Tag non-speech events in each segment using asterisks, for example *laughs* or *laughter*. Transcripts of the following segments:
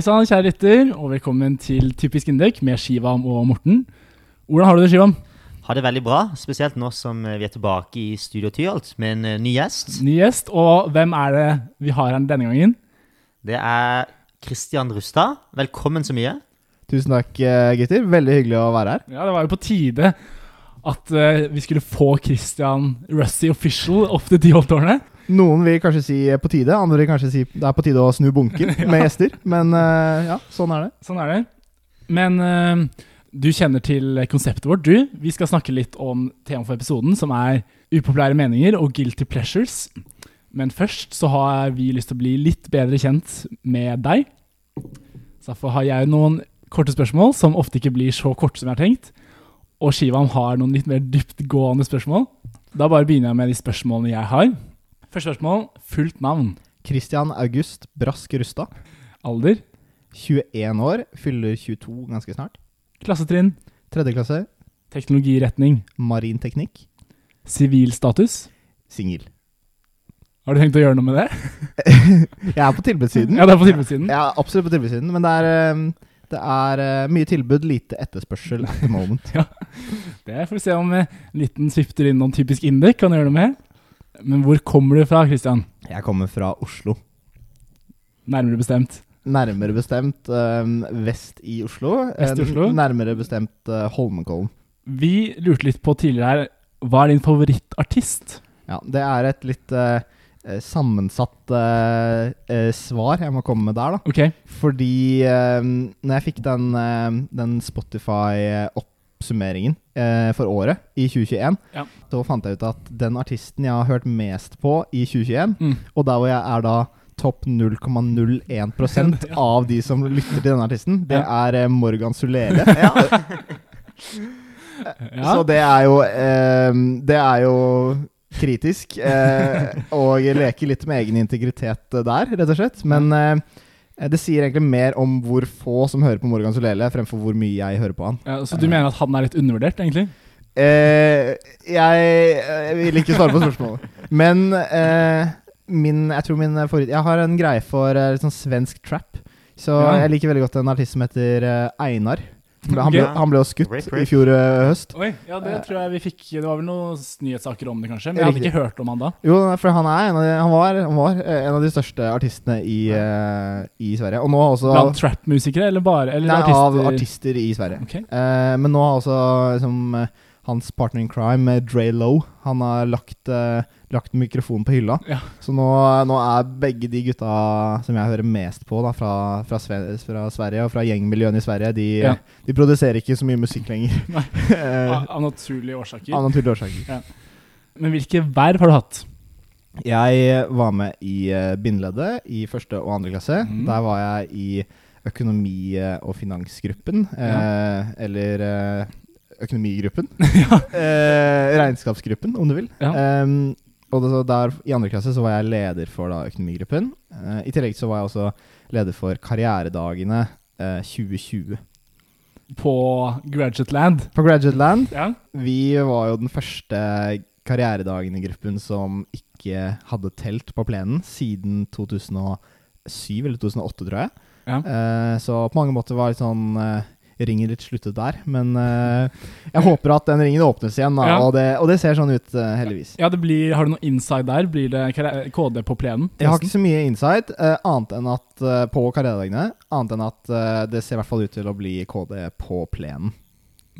Hei sann, kjære lytter, og velkommen til Typisk Indek med Shivam og Morten. Hvordan har du det, Shivam? Har det veldig bra, spesielt nå som vi er tilbake i Studio Tyholt med en eh, ny gjest. Ny gjest, og hvem er det vi har her denne gangen? Det er Kristian Rustad. Velkommen så mye. Tusen takk, eh, gutter. Veldig hyggelig å være her. Ja, Det var jo på tide at eh, vi skulle få Christian Rusty official opp til Tyholttårnet. Noen vil kanskje si på tide, andre vil kanskje si det er på tide å snu bunken *laughs* med gjester. Men eh, ja, sånn er det. Sånn er det. Men eh, du kjenner til konseptet vårt, du. Vi skal snakke litt om temaet for episoden, som er upopulære meninger og guilty pleasures. Men først så har vi lyst til å bli litt bedre kjent med deg. Så derfor har jeg noen korte spørsmål, som ofte ikke blir så korte som jeg har tenkt. Og Shivam har noen litt mer dyptgående spørsmål. Da bare begynner jeg med de spørsmålene jeg har. Første spørsmål fullt navn. Christian August Brask Rustad. Alder. 21 år. Fyller 22 ganske snart. Klassetrinn. Tredje klasse. Teknologiretning. Marinteknikk. Sivilstatus. Singel. Har du tenkt å gjøre noe med det? *laughs* Jeg er på tilbudssiden. Ja, det er på tilbudssiden. Jeg er absolutt på tilbudssiden, men det er, eh, det er eh, mye tilbud, lite etterspørsel at the moment. *laughs* Det får vi se om en liten svifter inn noen typisk indek kan gjøre noe med. Men hvor kommer du fra, Christian? Jeg kommer fra Oslo. Nærmere bestemt. Nærmere bestemt øh, vest i Oslo. Vest i Eh, Oslo? Nærmere bestemt øh, Holmenkollen. Vi lurte litt på tidligere her Hva er din favorittartist? Ja, det er et litt eh, sammensatt svar jeg må komme med der, da. Ok, Fordi eh, når jeg fikk den, den Spotify-oppsummeringen eh, for året, i 2021, Ja. så fant jeg ut at den artisten jeg har hørt mest på i 2021, Mm. og der hvor jeg er da topp 0,01 *laughs* Ja. av de som lytter til denne artisten, det er eh, Morgan Sulele. *laughs* *laughs* ja. Så det er jo eh, Det er jo kritisk. Eh, og leker litt med egen integritet eh, der, rett og slett. Men det sier egentlig mer om hvor få som hører på Morgan Solele, fremfor hvor mye jeg hører på han. ja, Så du mener at han er litt undervurdert, egentlig? Eh, jeg, jeg vil ikke svare på spørsmålet. Men eh, min, jeg tror min favoritt Jeg har en greie for eh, litt sånn svensk trap. Så Ja. jeg liker veldig godt en artist som heter eh, Einar. Han ble, han ble jo skutt Rip, i fjor eh, høst. Oi, ja, det tror jeg vi fikk Det var vel noen nyhetssaker om det, kanskje? Men jeg hadde ikke hørt om han da. Jo, for han er en av de, han var, han var eh, en av de største artistene i, uh, i Sverige. Og nå har også Blant trap-musikere, eller bare eller Nei, artister? av artister i Sverige. Okay. Uh, men nå har også liksom, eh, hans partner in crime, eh, Dre Low, han har lagt, eh, lagt mikrofonen på hylla. Ja. Så nå, nå er begge de gutta som jeg hører mest på da, fra, fra, fra Sverige og fra gjengmiljøene i Sverige, de, Ja. de produserer ikke så mye musikk lenger. *laughs* Eh, Av, av naturlige årsaker. Av naturlige årsaker. Men hvilke verv har du hatt? Jeg var med i uh, bindeleddet i første og andre klasse. Mm. Der var jeg i økonomi- eh, og finansgruppen. eh, eller eh, økonomigruppen. *laughs* Eh, regnskapsgruppen, om du vil. Ja. Um, og det, så der, I andre klasse så var jeg leder for da, økonomigruppen. Uh, I tillegg så var jeg også leder for Karrieredagene uh, 2020. På Graduate Land? På Graduate Land Ja. vi var jo den første Karrieredagene-gruppen som ikke hadde telt på plenen siden 2007 eller 2008, tror jeg. Ja. Uh, så på mange måter var litt sånn eh, Ringen litt sluttet der. Men uh, jeg håper at den ringen åpnes igjen, da, Ja. og, det, og det ser sånn ut, uh, heldigvis. ja, det blir Har du noe inside der? Blir det KD på plenen? Jeg har ikke så mye insight, uh, annet enn at på karrieredagene. Annet enn at det ser i hvert fall ut til å bli KD på plenen.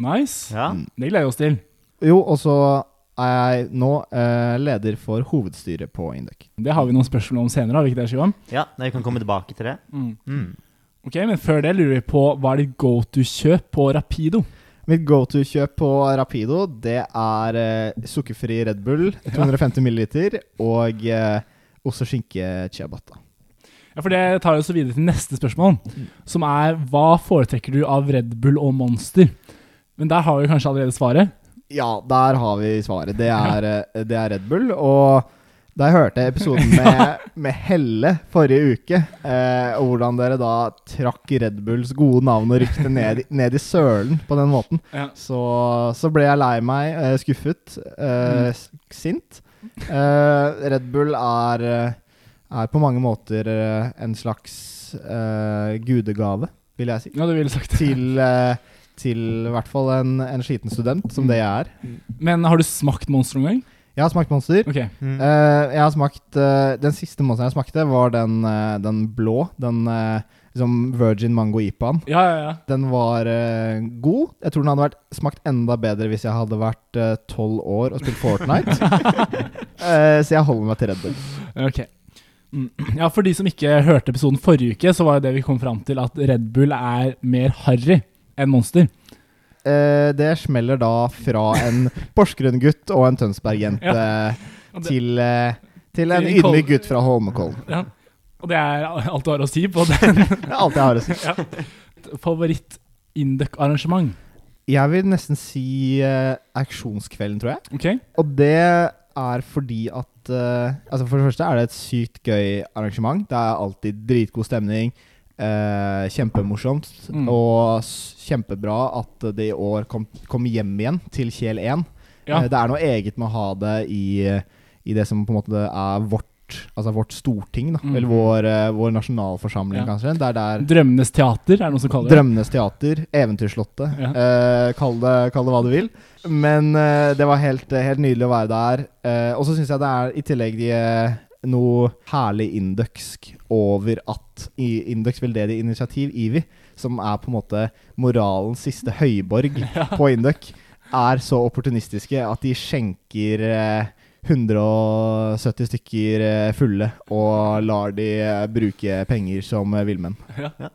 Nice. Ja. Mm. Det gleder vi oss til. Jo, og så er jeg nå eh, leder for hovedstyret på Induc. Det har vi noen spørsmål om senere, har vi ikke det, Shivam? ja, vi kan komme tilbake til det. Mm. Mm. Ok, men før det lurer vi på hva er ditt go to-kjøp på Rapido? Mitt go to-kjøp på Rapido, det er eh, sukkerfri Red Bull, *laughs* 250 ml, og eh, ost og skinke ciabatta. Ja, for Det tar oss så videre til neste spørsmål, som er hva foretrekker du av Red Bull og Monster? Men der har vi kanskje allerede svaret. Ja, der har vi svaret. Det er, eh, det er Red Bull. Og da jeg hørte episoden med, med Helle forrige uke, eh, og hvordan dere da trakk Red Bulls gode navn og rykte ned, ned i sølen på den måten, Ja. så, så ble jeg lei meg, eh, skuffet, eh, s- sint. Eh, Red Bull er, eh, er på mange måter eh, en slags eh, gudegave, vil jeg si. Ja, du ville sagt det. Til, til i hvert fall en, en skiten student, som det jeg er. Men har du smakt Monster noen gang? Jeg har smakt Monster. Okay. Mm. Uh, jeg har smakt uh, Den siste monsteren jeg smakte, var den, uh, den blå. Den liksom Virgin Mango Ipaen. Ja, ja, ja. Den var god. Jeg tror den hadde vært smakt enda bedre hvis jeg hadde vært tolv år og spilt Fortnite. *laughs* Eh, så jeg holder meg til Red Bull. Ok. Mm. Ja, For de som ikke hørte episoden forrige uke, så var jo det vi kom fram til at Red Bull er mer harry enn Monster. Eh, det smeller da fra en *laughs* Porsgrunn-gutt og en Tønsberg-jente ja. *laughs* til, eh, til en ydmyk gutt fra Holmenkollen. ja. og det er alt du har å si på *laughs* den. Det alt jeg har å si. ja. Favoritt-Induc-arrangement. Jeg vil nesten si eh, Auksjonskvelden, tror jeg. Okay. Og det er fordi at eh, Altså For det første er det et sykt gøy arrangement. Det er alltid dritgod stemning. Eh, kjempemorsomt. Mm. Og kjempebra at det i år kom, kom hjem igjen til Kjel 1. Ja. Eh, det er noe eget med å ha det i, i det som på en måte er vårt Altså vårt storting, da. Mm. Eller vår, eh, vår nasjonalforsamling, Ja. kanskje. Det er der Drømmenes teater, er det noen som kaller det? Drømmenes teater, Eventyrslottet. Ja. Eh, kall, det, kall det hva du vil. Men eh, det var helt, helt nydelig å være der. Eh, og så syns jeg det er i tillegg eh, noe herlig indøksk over at i Indøks veldedig initiativ, IVI, som er på en måte moralens siste høyborg *laughs* på Indøk, er så opportunistiske at de skjenker eh, 170 stykker eh, fulle og lar de eh, bruke penger som eh, Ja.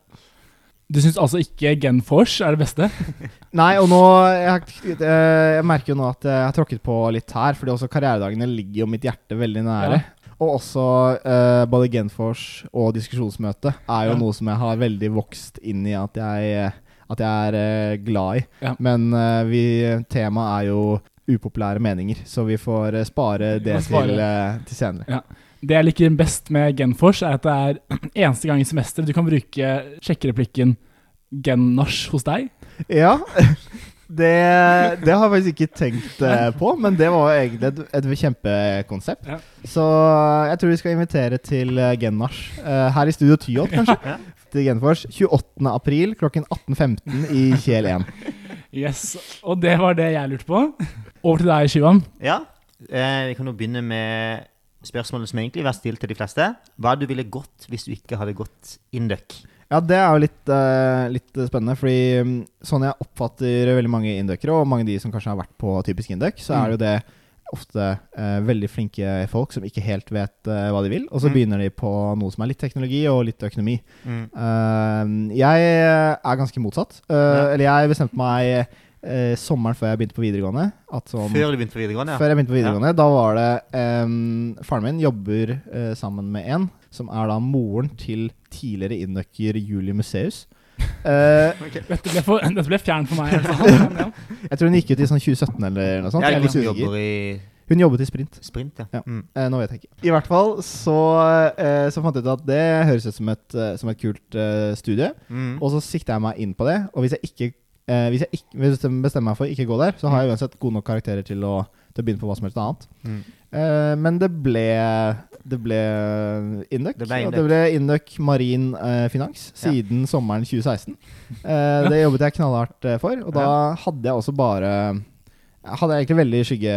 Du syns altså ikke Genfors er det beste? *laughs* Nei, og nå jeg, eh, jeg merker jo nå at jeg har tråkket på litt her, fordi også karrieredagene ligger jo mitt hjerte veldig nære. Og også eh, både Genfors og diskusjonsmøte er jo Ja. noe som jeg har veldig vokst inn i at jeg, at jeg er eh, glad i. Ja. Men eh, vi, temaet er jo upopulære meninger, så vi får eh, spare det spare. Til, eh, til senere. Det jeg liker best med Genfors, er at det er *clears throat* eneste gang i semesteret du kan bruke sjekkereplikken Gen-nach hos deg. Ja, *laughs* det, det har jeg faktisk ikke tenkt uh, på, men det var jo egentlig et, et kjempekonsept. Ja. Så jeg tror vi skal invitere til uh, Genmars Uh, her i Studio Tyholt, kanskje. Ja. Til Genfors 28. april klokken 18.15 i Kjel 1. Yes, Og det var det jeg lurte på. Over til deg, Shivan. Ja, eh, vi kan jo begynne med spørsmålet som egentlig var stilt til de fleste. Hva du ville gått hvis du ikke hadde gått Induc? Ja, det er jo litt, uh, litt spennende, fordi mm, sånn jeg oppfatter veldig mange indøkere, og mange av de som kanskje har vært på typisk indøk, så er det jo det ofte uh, veldig flinke folk som ikke helt vet uh, hva de vil, og så Mm. begynner de på noe som er litt teknologi og litt økonomi. Mm. Jeg er ganske motsatt. Ja. Eller jeg bestemte meg eh, sommeren før jeg begynte på videregående. At sånn, Før du begynte på videregående? ja. før jeg begynte på videregående, da var det eh, Faren min jobber eh, sammen med en som er da moren til tidligere innøkker Julie Museus. *laughs* okay. Dette ble, for, dette ble fjernt for meg. Altså. *laughs* Jeg tror hun gikk ut i sånn 2017 eller noe sånt. Ja, Jeg usikker. jobber i Hun jobbet i Sprint. sprint, ja. Ja. Mm. Eh, nå vet jeg ikke. I hvert fall så, eh, så fant jeg ut at det høres ut som et, eh, som et kult eh, studie. Mm. Og så sikter jeg meg inn på det. Og hvis jeg ikke eh, Hvis jeg ikke hvis bestemmer meg for å ikke gå der, så har jeg uansett gode nok karakterer til å, til å begynne på hva som helst annet. Mm. Eh, men det ble Det ble Induc. Det ble og det ble Induc Marin eh, Finans Ja. siden sommeren 2016. Eh, det jobbet jeg knallhardt eh, for, og da hadde jeg også bare jeg hadde egentlig veldig skygge,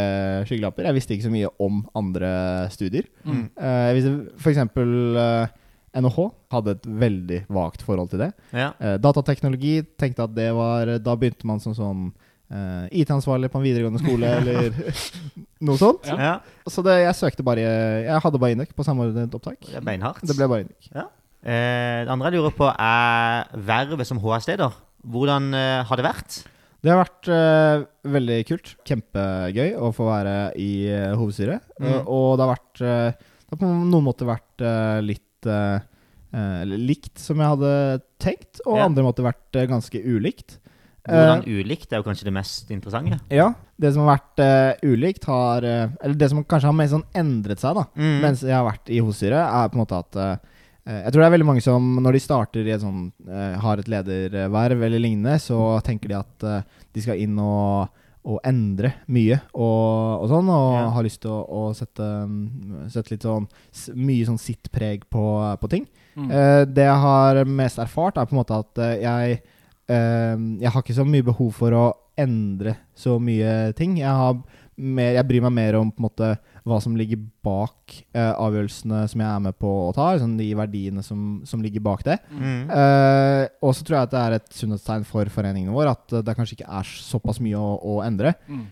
skyggelapper. Jeg visste ikke så mye om andre studier. Mm. Uh, jeg visste for eksempel eh, NHH hadde et veldig vagt forhold til det. Ja. Eh, datateknologi tenkte at det var Da begynte man som sånn eh, IT-ansvarlig på en videregående skole *laughs* eller noe sånt. Ja. ja. Så det, jeg søkte bare Jeg hadde bare Induc på samordnet opptak. Det er. Det ble bare Induc. Eh, det andre jeg lurer på, er vervet som HS-leder. Hvordan eh, har det vært? Det har vært eh, veldig kult. Kjempegøy å få være i eh, hovedstyret. Mm. Eh, og det har vært eh, Det har på noen måter vært uh, litt eh, likt som jeg hadde tenkt, og Ja. andre måter vært ganske ulikt. Hvordan ulikt er jo kanskje det mest interessante. ja. Det som har vært uh, ulikt, har uh, Eller det som kanskje har mest sånn endret seg, da, Mm. mens jeg har vært i hovedstyret, er på en måte at uh, jeg tror det er veldig mange som når de starter i et sånn har et lederverv eller lignende, så tenker de at de skal inn og, å endre mye og, og sånn, og Ja. har lyst til å, å sette, mm, sette litt sånn mye sånn sitt preg på, på ting. Mm. Eh, det jeg har mest erfart, er på en måte at eh, jeg eh, Jeg har ikke så mye behov for å endre så mye ting. Jeg, har mer, jeg bryr meg mer om på en måte hva som ligger bak uh, avgjørelsene som jeg er med på å ta. Liksom de verdiene som, som ligger bak det. Mm. Uh, og så tror jeg at det er et sunnhetstegn for foreningene våre at eh, det kanskje ikke er såpass mye å, å endre. Mm.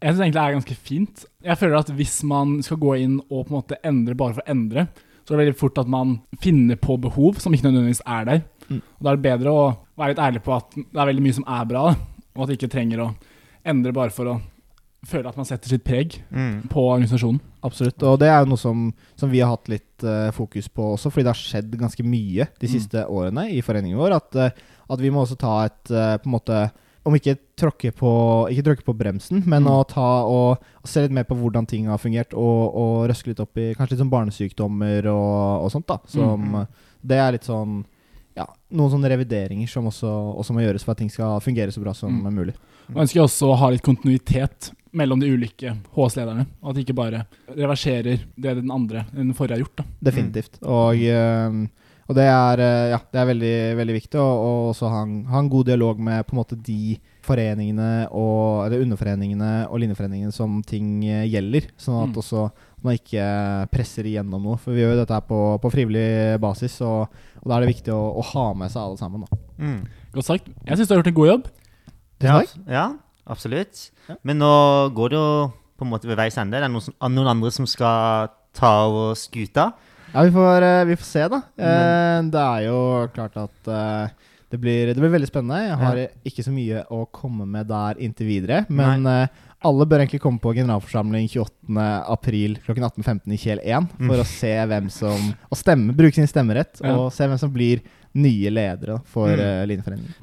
Jeg syns egentlig det er ganske fint. Jeg føler at hvis man skal gå inn og på en måte endre bare for å endre, så er det veldig fort at man finner på behov som ikke nødvendigvis er der. Mm. Og Da er det bedre å være litt ærlig på at det er veldig mye som er bra, og at vi ikke trenger å endre bare for å føle at man setter sitt preg Mm. på organisasjonen. Absolutt. Og det er jo noe som, som vi har hatt litt uh, fokus på også, fordi det har skjedd ganske mye de Mm. siste årene i foreningen vår. At, uh, at vi må også ta et uh, på en måte om ikke tråkke på, ikke tråkke på bremsen, men Mm. å ta og, og se litt mer på hvordan ting har fungert, og, og røske litt opp i kanskje litt sånn barnesykdommer og, og sånt. da Som, Mm. Det er litt sånn ja, noen sånne revideringer som også, også må gjøres for at ting skal fungere så bra som Mm. mulig. Jeg ønsker også å ha litt kontinuitet mellom de ulike HS-lederne. Og at de ikke bare reverserer det den andre, den forrige har gjort. da. Definitivt. Og, eh, og det er, eh, ja, det er veldig, veldig viktig å og også ha en, ha en god dialog med på en måte de foreningene og eller underforeningene og linjeforeningene som ting eh, gjelder. Sånn at Mm. også man ikke presser igjennom noe. For vi gjør jo dette her på, på frivillig basis, og, og da er det viktig å, å ha med seg alle sammen. Da. Mm. Godt sagt. Jeg syns du har gjort en god jobb. Ja, ja, absolutt. Ja. Men nå går det jo på en måte ved veis ende. Det er noen, som, noen andre som skal ta over skuta. Ja, vi får, eh, vi får se, da. Men. det er jo klart at eh, det blir, det blir veldig spennende. Jeg har ikke så mye å komme med der inntil videre. Men Nei. alle bør egentlig komme på generalforsamling 28. april klokken 18.15 i Kjel 1 for Mm. å se hvem som Og stemme, bruke sin stemmerett, Ja. og se hvem som blir nye ledere for Mm. eh, Linjeforeningen.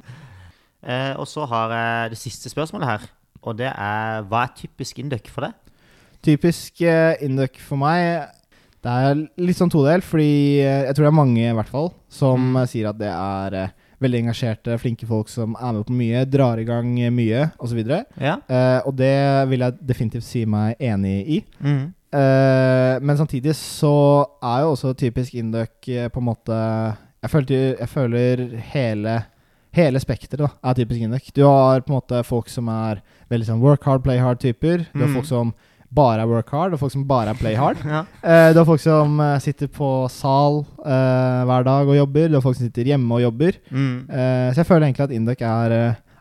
Eh, og så har jeg det siste spørsmålet her. Og det er hva er typisk induck for deg? Typisk eh, induck for meg Det er litt sånn todelt, fordi eh, jeg tror det er mange i hvert fall som Mm. eh, sier at det er eh, veldig engasjerte, flinke folk som er med på mye, drar i gang eh, mye osv. Ja. og det vil jeg definitivt si meg enig i. Mm. Eh, men samtidig så er jo også typisk Induc eh, på en måte Jeg føler, jeg føler hele Hele spekteret er typisk Indek. Du har på en måte folk som er veldig sånn work hard, play hard-typer. Du har Mm. folk som bare er work hard, og folk som bare er play hard. *laughs* Ja. uh, du har folk som uh, sitter på sal uh, hver dag og jobber. Du har folk som sitter hjemme og jobber. Mm. Så jeg føler egentlig at Indek er,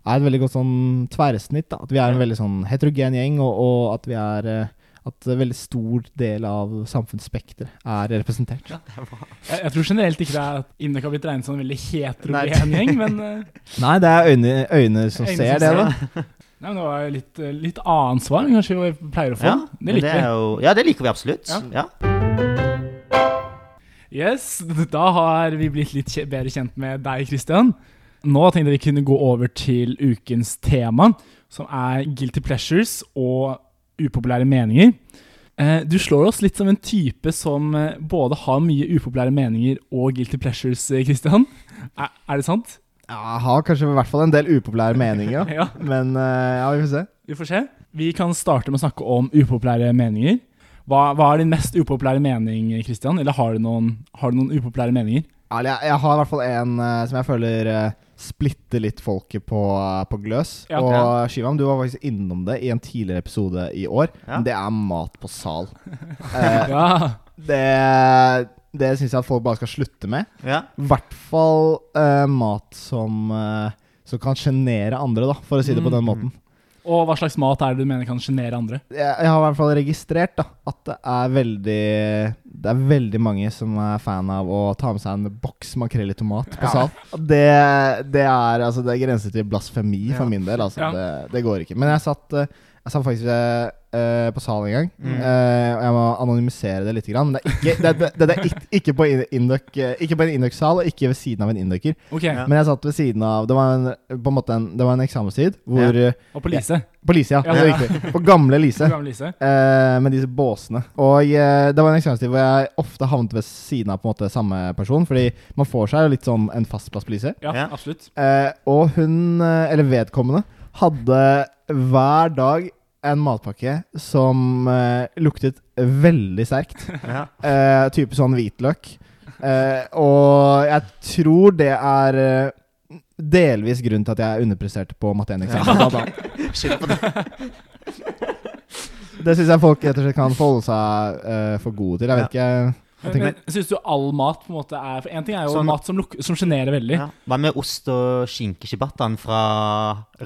er et veldig godt sånn tverrsnitt. Da. At vi er en veldig sånn heterogen gjeng, og, og at vi er at en veldig stor del av samfunnsspekteret er representert. Ja, det er. Jeg, jeg tror generelt ikke det er at Indek har blitt regnet som en veldig heterogen gjeng, men eh, *laughs* Nei, det er øyne, øyne som Øyne ser som det, ser. da. *laughs* Nei, men Det var litt, eh, litt annet svar enn kanskje vi pleier å få. Ja, det liker er vi. jo, ja, det liker vi absolutt. Ja. Ja. Yes, *laughs* Da har vi blitt litt bedre kjent med deg, Christian. Nå tenkte jeg vi kunne gå over til ukens tema, som er guilty pleasures og upopulære meninger. Eh, Du slår oss litt som en type som eh, både har mye upopulære meninger og guilty pleasures, eh, Christian. Er, er det sant? Ja, jeg har kanskje i hvert fall en del upopulære meninger. *laughs* Ja, men ja, vi får se. vi får se. Vi kan starte med å snakke om upopulære meninger. Hva, hva er din mest upopulære mening, Christian? Eller har du noen, har du noen upopulære meninger? Ja, jeg, jeg har i hvert fall en som jeg føler splitter litt folket på, eh, på gløs. Ja. og Ja. Shivam, du var faktisk innom det i en tidligere episode i år. Ja. Men det er mat på sal. *laughs* Eh, Ja, det det syns jeg at folk bare skal slutte med. Ja. I hvert fall eh, mat som, eh, som kan sjenere andre, da, for å si det på den Mm. måten. Og hva slags mat er det du mener kan sjenere andre? Jeg, jeg har i hvert fall registrert da, at det er veldig Det er veldig mange som er fan av å ta med seg en boks makrell i tomat på Ja. sal. Og Det, det er altså Det grenser til blasfemi for Ja. min del. Altså. Ja. Det, det går ikke. Men jeg satt, eh, jeg satt faktisk eh, på salen en gang. Mm. Uh, og jeg må anonymisere det litt. Grann, det er ikke, det, det, det er ikke, ikke på in- eh, ikke på en Induc-sal, og ikke ved siden av en Inducer. Okay, Ja. Men jeg satt ved siden av Det var en, på en måte en, det var en eksamenstid hvor ja. Og på Lise. På Lise, ja. Ja. det er riktig. På gamle Lise. Gamle Lise. Uh, med disse båsene. Og det var en eksamenstid hvor jeg ofte havnet ved siden av på en måte samme person. Fordi man får seg jo litt sånn en fast plass på Lise. Ja, Ja. absolutt. Eh, og hun, eller vedkommende, hadde hver dag en matpakke som eh, luktet veldig sterkt. *laughs* Ja. Eh, type sånn hvitløk. Eh, og jeg tror det er eh, delvis grunnen til at jeg underpresterte på matte 1-eksamen. Ja. *laughs* På det. Det syns jeg folk rett og slett kan holde seg eh, for gode til. Jeg vet ikke jeg tenker, Men Syns du all mat på en måte er For En ting er jo Sånn- mat som, luk- som sjenerer veldig. Ja. Hva med ost og skinkeshibattaen fra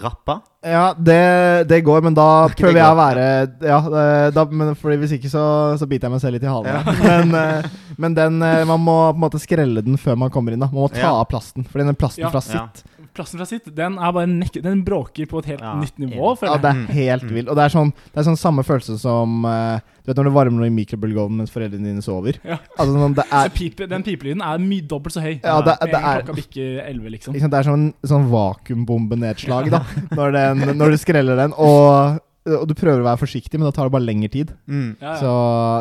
Rappa? Ja, det, det går, men da prøver jeg å være Ja, eh, da, men fordi hvis ikke så, så biter jeg meg selv litt i halen. *laughs* Men, eh, men den, eh, man må på en måte skrelle den før man kommer inn. da Man må ta Ja. av plasten. Fordi den plasten Ja. fra Ja. sitt Plassen fra sitt, den er bare nek Den bråker på et helt Ja, nytt nivå. Ja, det er Mm. helt Mm. vilt. Og det er sånn Det er sånn samme følelse som uh, Du vet når du varmer noe i mikrobølgeovnen mens foreldrene dine sover? Ja. Altså sånn, det Så er pipe, den pipelyden er mye dobbelt så høy. Ja, det, Med det en er klokka bikker 11, liksom. liksom. Det er sånn, sånn vakuumbombenedslag, da. Når, den, når du skreller den. Og, og du prøver å være forsiktig, men da tar det bare lengre tid. Mm. Ja, ja. Så,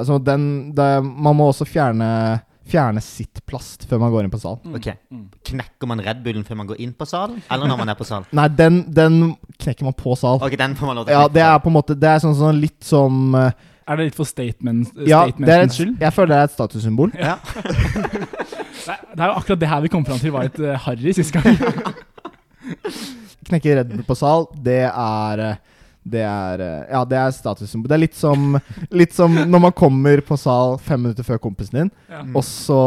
så den det, Man må også fjerne Fjerne sitt plast før man går inn på sal. Mm. Ok. Mm. Knekker man Red Bullen før man går inn på salen, eller når man er på salen? Nei, den, den knekker man på sal. Ok, den får man lov til å Ja, knekke det er på en måte Det er sånn, sånn litt som eh, Er det litt for statement, Ja, det er statementens et, skyld? jeg føler det er et statussymbol. Ja. *laughs* Det er, det er jo akkurat det her vi kom fram til var litt uh, harry sist gang. *laughs* Knekke Red Bull på sal, det er eh, det er, eh, ja, det er statussymbol. Det er litt som, litt som når man kommer på sal fem minutter før kompisen din, Ja. Mm. og så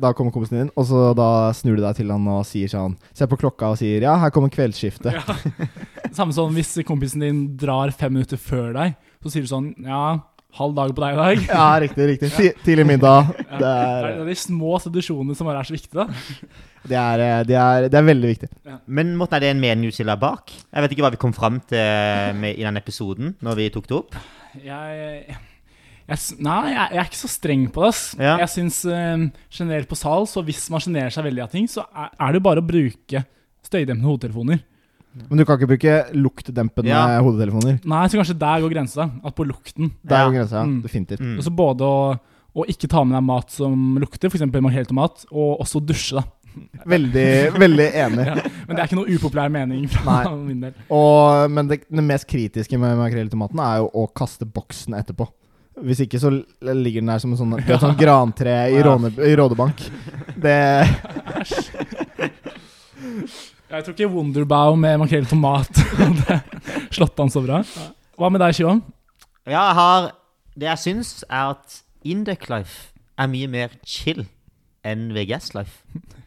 Da kommer kompisen din, og så da snur du deg til han og sier sånn Ser på klokka og sier 'ja, her kommer kveldsskiftet'. Ja. *laughs* Samme som hvis kompisen din drar fem minutter før deg, så sier du sånn Ja, halv dag på deg i dag. *laughs* Ja, riktig. riktig Ti- Tidlig middag. *laughs* Ja. Det Det er, er de små tradisjonene som er så viktige. da. *laughs* det er, eh, det er, det er veldig viktig. Men måtte er det en meningsskiller bak? Jeg vet ikke hva vi kom fram til med, i den episoden når vi tok det opp. Jeg, jeg Nei, jeg, jeg er ikke så streng på det. Ja. Jeg syns eh, generelt på sal, så hvis man sjenerer seg veldig av ting, så er, er det bare å bruke støydempende hodetelefoner. Men du kan ikke bruke luktdempende Ja. hodetelefoner. Nei, så kanskje der går grensa. At på lukten. Der Ja. går grensa, ja. Mm. Definitivt. Mm. Og så både å, å ikke ta med deg mat som lukter, f.eks. makrell i tomat, og også dusje. da. Veldig, veldig enig. *laughs* Ja. Men det er ikke noe upopulær mening fra Nei. *laughs* min del. Og, men det, det mest kritiske med makrell i tomaten er jo å kaste boksen etterpå. Hvis ikke så ligger den der som en sånn, det er sånn grantre i, Ja. Råne, i Rådebank. Det *laughs* Jeg tror ikke Wonderbow med makrell i tomat *laughs* hadde slått an så bra. Hva med deg, Shivam? Ja, jeg har Det jeg syns, er at Induc Life er mye mer chill enn VGS Life. *laughs*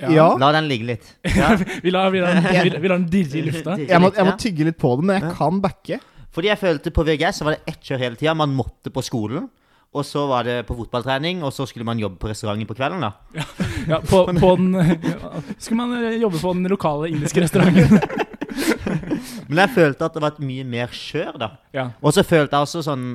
Ja. La den ligge litt. Ja. *laughs* Vi lar, vi lar, vi, vi lar den dirre i lufta. Jeg må, jeg må tygge litt på den, men jeg kan backe. Fordi jeg følte på VGS så var det ett kjør hele tida. Man måtte på skolen. Og så var det på fotballtrening, og så skulle man jobbe på restauranten på kvelden. da Ja, på, på den, *laughs* skulle man eh, jobbe på den lokale indiske restauranten. *laughs* Men jeg følte at det var et mye mer kjør, da. Ja. Og så følte jeg også sånn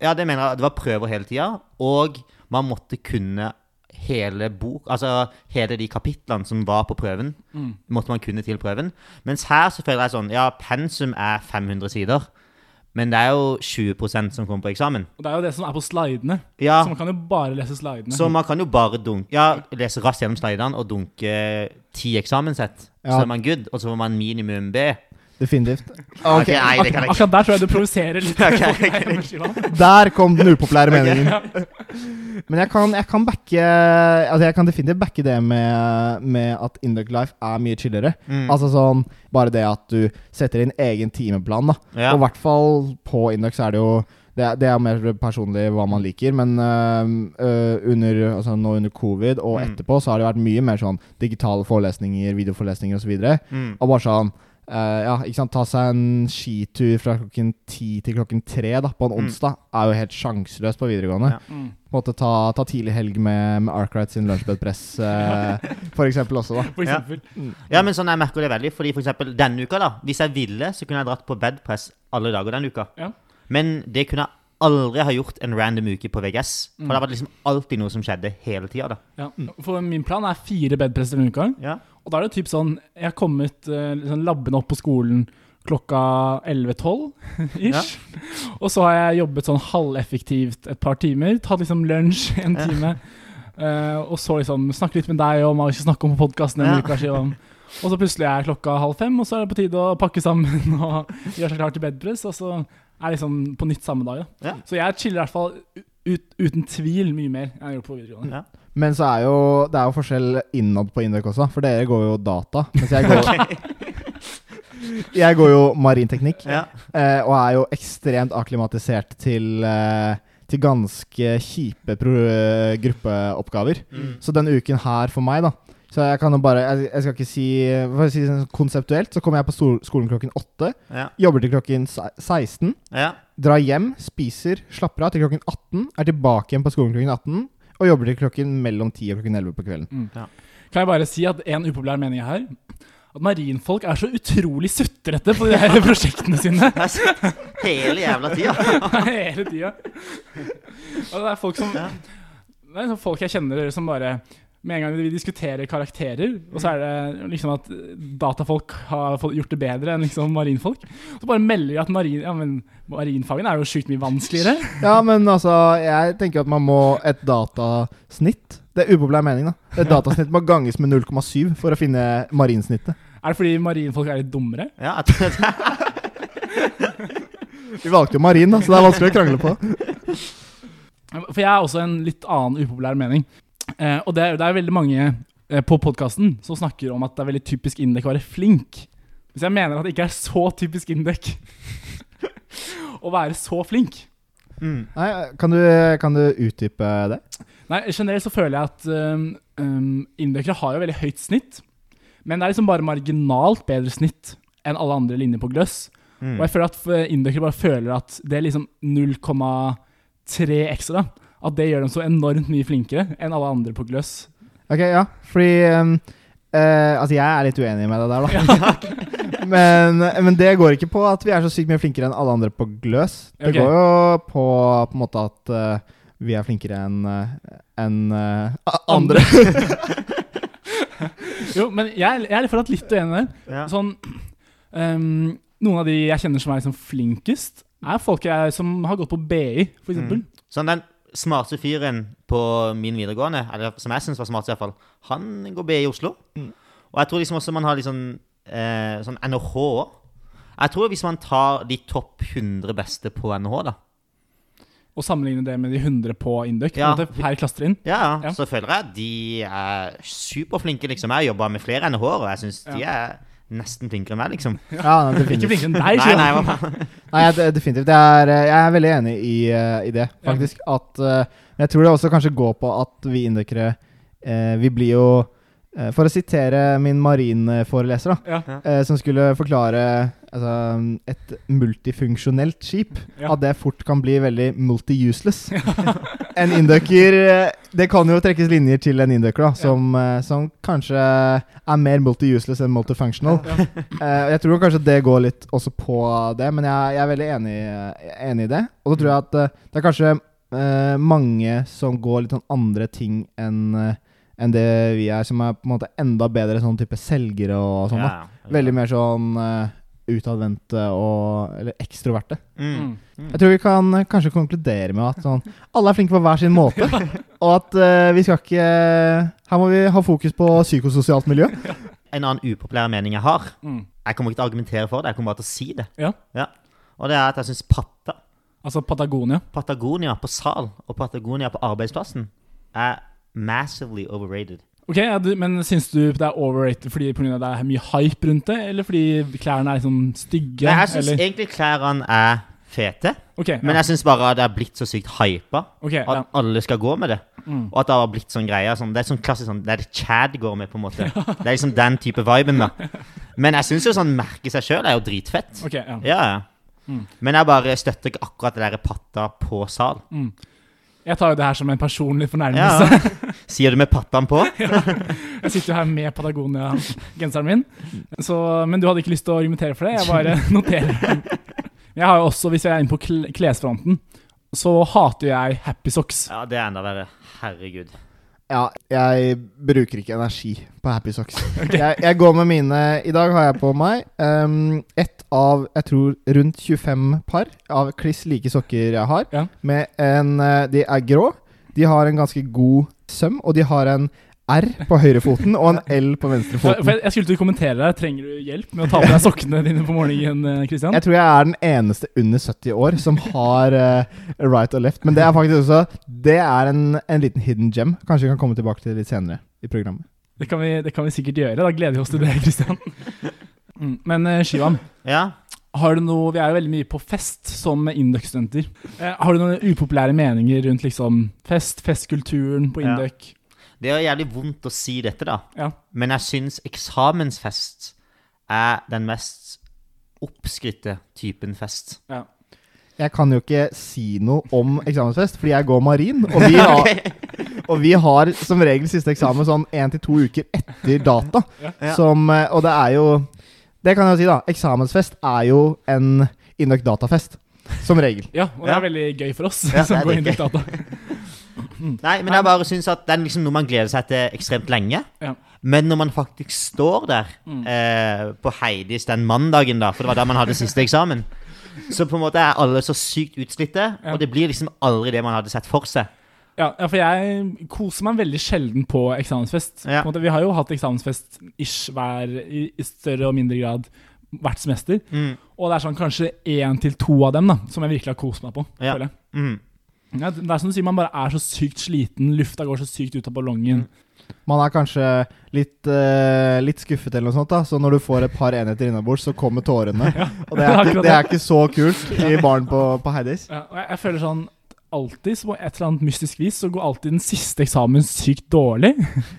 Ja, det mener jeg. Det var prøver hele tida. Og man måtte kunne hele bok Altså hele de kapitlene som var på prøven. Mm. Måtte man kunne til prøven. Mens her så føler jeg sånn Ja, pensum er 500 sider. Men det er jo 20% som kommer på eksamen. Og det er jo det som er på slidene. Ja, Så man kan jo bare lese slidene. Så man kan jo bare dunke Ja, lese raskt gjennom slidene og dunke ti eksamenssett. Ja. Så er man good, og så får man minimum B. Definitivt. Ok, Ok, nei, det kan jeg ikke. Akkurat der tror jeg du provoserer litt. *laughs* Okay, okay, okay. der kom den upopulære meningen. Men jeg kan, jeg kan backe Altså jeg kan definitivt backe det med, med at Induc Life er mye chillere. Mm. Altså sånn Bare det at du setter inn egen timeplan, da. ja. Og i hvert fall på Induc så er det jo det, er- det er mer personlig hva man liker, men øh, øh, under, altså nå under covid og Mm. etterpå så har det vært mye mer sånn digitale forelesninger, videoforelesninger osv. Og, mm. og bare sånn øh, Ja, ikke sant, ta seg en skitur fra klokken ti til klokken tre da, på en Mm. onsdag er jo helt sjanseløst på videregående. Ja. Mm. På en måte ta, ta tidlig helg med, med Arkwright sin lunsjbedpress, uh, for eksempel også, da. *laughs* For Ja. eksempel. ja, men sånn jeg merker det veldig. Fordi for eksempel denne uka, da. Hvis jeg ville, så kunne jeg dratt på bedpress alle dager denne uka. Ja. Men det kunne jeg aldri har gjort en random uke på VGS. For Mm. det var liksom alltid noe som skjedde hele tida, da. Ja. For min plan er fire bedpresser denne uka. Ja. Og da er det typ sånn Jeg har kommet uh, liksom labbende opp på skolen klokka 11-12 *laughs* ish. Og så har jeg jobbet sånn halveffektivt et par timer. Tatt liksom lunsj *laughs* en Ja. time. eh, og så liksom snakke litt med deg om hva vi skal snakke om på podkasten Ja. Og så plutselig er klokka halv fem, og så er det på tide å pakke sammen *laughs* og gjøre seg klar til bedpress. Og så er liksom på nytt samme dag. Da. Ja. Så jeg chiller i hvert fall ut, uten tvil mye mer enn jeg gjorde på videregående. Ja. Men så er jo det er jo forskjell innad på Indøk også, for dere går jo data. Mens jeg går, *laughs* *laughs* jeg går jo marinteknikk, Ja. eh, og er jo ekstremt akklimatisert til, eh, til ganske kjipe gruppeoppgaver. Mm. Så denne uken her for meg, da Så jeg kan jo bare Jeg, jeg skal ikke si For å si det sånn konseptuelt, så kommer jeg på skolen klokken åtte. Ja. Jobber til klokken se- 16. Ja. Drar hjem, spiser, slapper av til klokken 18. Er tilbake igjen på skolen klokken 18. Og jobber til klokken mellom 10 og klokken 11 på kvelden. Kan jeg bare si at en upopulær mening her At marinfolk er så utrolig sutrete på de her *laughs* prosjektene sine. *laughs* Hele jævla tida. *laughs* Hele tida. Og det er folk som Det er sånn folk jeg kjenner som bare Med en gang vi diskuterer karakterer, og så er det liksom at datafolk har gjort det bedre enn liksom marinfolk, så bare melder de at marin, ja, men marinfagene er jo sjukt mye vanskeligere. *laughs* Ja, men altså, jeg tenker at man må et datasnitt Det er upopulær mening, da. Et datasnitt må ganges med 0,7 for å finne marinsnittet. Er det fordi marinfolk er litt dummere? Ja, jeg tror det- *laughs* Vi valgte jo marin, da, så det er vanskelig å krangle på. For jeg har også en litt annen upopulær mening. Eh, og det er, det er veldig mange eh, på podkasten som snakker om at det er veldig typisk Indek å være flink. Hvis jeg mener at det ikke er så typisk Indek *laughs* å være så flink. mm. Nei, kan du, kan du utdype det? Nei, generelt så føler jeg at um, um, indekere har jo veldig høyt snitt. Men det er liksom bare marginalt bedre snitt enn alle andre linjer på gløss. Mm. Og jeg føler at indekere bare føler at det er liksom 0,3 ekstra. At det gjør dem så enormt mye flinkere enn alle andre på gløss. Ok, ja. Fordi um, uh, Altså, jeg er litt uenig med deg der, da. *laughs* men, men det går ikke på at vi er så sykt mye flinkere enn alle andre på gløs. Det okay. går jo på på en måte at uh, vi er flinkere enn en, enn, eh, andre. *laughs* Jo, men jeg, jeg er fortsatt litt uenig der. Ja. Sånn, um, noen av de jeg kjenner som er liksom flinkest, er folk jeg, som har gått på BI, for eksempel. Mm. Sånn den smarte fyren på min videregående, eller som jeg syns var smart i hvert fall, han går B i Oslo. Mm. Og jeg tror liksom også man har litt sånn, eh, sånn NHH. Jeg tror hvis man tar de topp 100 beste på NHH, da, Og sammenligne det med de 100 på Induc Ja. per klassetrinn. ja, ja, Ja. så føler jeg at de er superflinke, liksom. Jeg har jobba med flere NHH-er, og jeg syns de er nesten flinkere enn meg, liksom. Ja, Ikke flinkere enn deg, Nei, sier nei. *laughs* Nei, jeg, definitivt. Det er, eh, jeg er veldig enig i, eh, i det, faktisk. At, eh, jeg tror det også kanskje går på at vi indikere eh, Vi blir jo For å sitere min marinforeleser, da. Ja. eh, som skulle forklare altså, et multifunksjonelt skip. Ja. At det fort kan bli veldig multi-useless. *laughs* en indøker eh, Det kan jo trekkes linjer til en inducker, da, som, eh, som kanskje er mer multi-useless enn multifunctional. Ja. Eh, jeg tror kanskje det går litt også på det, men jeg, jeg er veldig enig, enig i det. Og så tror jeg at eh, det er kanskje eh, mange som går litt sånn andre ting enn eh, enn det vi er, som er på en måte enda bedre sånn type selgere og sånn. Ja, ja. Veldig mer sånn uh, utadvendte og Eller ekstroverte. Mm. Mm. Jeg tror vi kan eh, kanskje konkludere med at sånn alle er flinke på hver sin måte. *laughs* og at uh, vi skal ikke Her må vi ha fokus på psykososialt miljø. *laughs* En annen upopulær mening jeg har, Mm. jeg kommer ikke til å argumentere for det, jeg kommer bare til å si det. Ja. Og det er at jeg syns Patta, Altså Patagonia. Patagonia på sal og Patagonia på arbeidsplassen er massively overrated. Ok, ja, du, Men syns du det er overrated fordi på grunn av det er mye hype rundt det, eller fordi klærne er liksom stygge? Nei, jeg syns egentlig klærne er fete, Ok, men jeg syns bare det er blitt så sykt hypa. Ok, ja. At alle skal gå med det. Mm. Og at det har blitt sånn greie. Sånn, det er sånn klassisk sånn Det er det Chad går med, på en måte. *laughs* Det er liksom den type viben, da. Men jeg syns jo sånn merke seg sjøl er jo dritfett. Ok, ja. Ja, ja. Mm. Men jeg bare støtter ikke akkurat det der patta på sal. Mm. Jeg tar jo det her som en personlig fornærmelse. Ja. *laughs* Sier du med pattaen på? *laughs* Jeg sitter jo her med Patagonia-genseren min. Så, men du hadde ikke lyst til å argumentere for det? Jeg bare *laughs* noterer. Jeg har jo også, hvis jeg er inne på klesfronten, så hater jeg happy socks. Ja, det er enda verre. Herregud. Ja, jeg bruker ikke energi på Happy Socks. *laughs* Jeg, jeg går med mine I dag har jeg på meg um, ett av jeg tror rundt 25 par av kliss like sokker jeg har. Ja. Med en eh, De er grå. De har en ganske god søm, og de har en R på høyrefoten og en L på venstrefoten. for jeg, jeg skulle til å kommentere deg. Trenger du hjelp med å ta på deg sokkene dine på morgenen, Kristian? Christian? Jeg tror jeg er den eneste under 70 år som har uh, right og left. Men det er faktisk også Det er en, en liten hidden gem. Kanskje vi kan komme tilbake til det litt senere i programmet. Det kan, vi, det kan vi sikkert gjøre. Da gleder vi oss til det, Christian. Mm. Men uh, Shivan. Ja. har du noe Vi er jo veldig mye på fest som Induc-studenter. Eh, har du noen upopulære meninger rundt liksom fest, festkulturen på Ja. Det er jævlig vondt å si dette, da. Ja. Men jeg syns eksamensfest er den mest oppskrytte typen fest. ja. Jeg kan jo ikke si noe om eksamensfest, fordi jeg går marin. Og vi *laughs* har, og vi har som regel siste eksamen sånn én til to uker etter data. Ja. Som, eh, og det er jo Det kan jeg jo si, da. Eksamensfest er jo en Induc datafest. Som regel. ja, og det Ja. er veldig gøy for oss Ja, *laughs* som går det Induc Data. *laughs* Nei, men jeg bare syns at det er liksom noe man gleder seg til ekstremt lenge. Ja. Men når man faktisk står der Mm. eh, på Heidis den mandagen, da, for det var da man hadde siste eksamen, *laughs* så på en måte er alle så sykt utslitte, Ja. og det blir liksom aldri det man hadde sett for seg. Ja, for jeg koser meg veldig sjelden på eksamensfest. Ja. På måte, vi har jo hatt eksamensfest ish hver, i, større og mindre grad hvert semester. Mm. Og det er sånn kanskje én til to av dem da, som jeg virkelig har kost meg på. Ja. Mm. Ja, det er som du sier, man bare er så sykt sliten, lufta går så sykt ut av ballongen. Man er kanskje litt, uh, litt skuffet eller noe sånt, da. Så når du får et par enheter innabords, så kommer tårene. *laughs* Og det er, *laughs* ikke, det er ikke så kult i baren på, på Heidis. Ja, jeg, jeg føler sånn Alltid så på et eller annet mystisk vis så går alltid den siste eksamen sykt dårlig.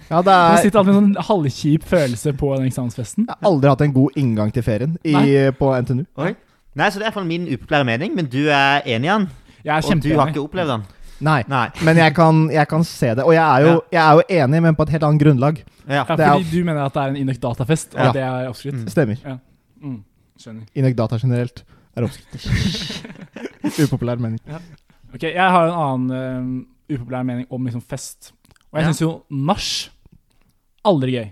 Ja, det *laughs* er... er sitter alltid en sånn halvkjip følelse på den eksamensfesten. Jeg har aldri hatt en god inngang til ferien i, Nei. på NTNU. Oi. Nei, så det er i hvert fall min upopulære mening, men du er enig i den? Jeg er Og du har ikke opplevd den? Nei. Nei. Men jeg kan, jeg kan se det. Og jeg er, jo, jeg er jo enig, men på et helt annet grunnlag. Ja. Ja, det er- fordi du mener at det er en Induc datafest, og Ja. det er oppskrytt. Mm. Stemmer. Mm, skjønner. Inøk data generelt er oppskrytt. *laughs* Upopulær mening. Ok, Jeg har en annen uh, upopulær mening om liksom fest. Og jeg Ja. syns jo nach aldri gøy.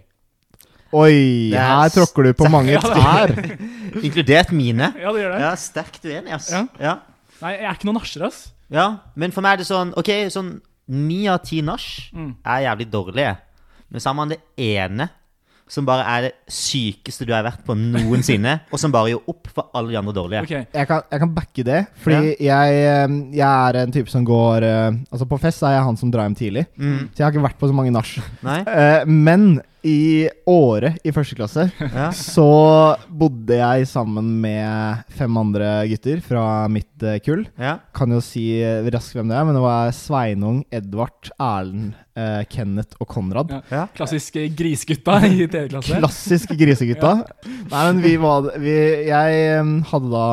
Oi, Det er her tråkker du på mange Ja, tær. *laughs* Inkludert mine? Ja, det gjør det. Ja, sterkt uenig, ass. Ja. Nei, jeg er ikke noen nasjer, ass. ja. Men for meg er det sånn Ok, sånn ni av ti nach Mm. er jævlig dårlige. Men så har man det ene som bare er det sykeste du har vært på noensinne, *laughs* og som bare gjør opp for alle de andre dårlige. Ok, Jeg kan, jeg kan backe det, fordi jeg, eh, jeg er en type som går eh, Altså På fest er jeg han som drar hjem tidlig, Mm. så jeg har ikke vært på så mange nach. Nei? Eh, men i Åre i første klasse Ja. så bodde jeg sammen med fem andre gutter fra mitt eh, kull. ja. Kan jo si raskt hvem det er, men det var Sveinung, Edvard, Erlend, eh, Kenneth og Konrad. Ja. Ja. Klassisk grisegutta i tredje klasse. Klassisk grisegutta. Nei, men vi var vi, Jeg hadde da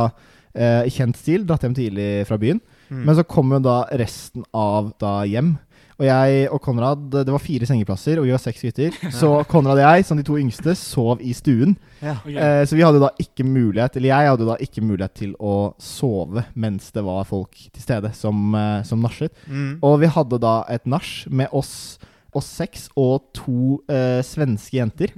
eh, kjent stil dratt hjem tidlig fra byen. Mm. Men så kom jo da resten av da hjem. Og jeg og Konrad Det var fire sengeplasser, og vi var seks gutter. Så Konrad og jeg, som de to yngste, sov i stuen. Ja. Eh, så vi hadde da ikke mulighet Eller jeg hadde da ikke mulighet til å sove mens det var folk til stede som, eh, som nachet. Mm. Og vi hadde da et nach med oss, oss seks og to eh, svenske jenter.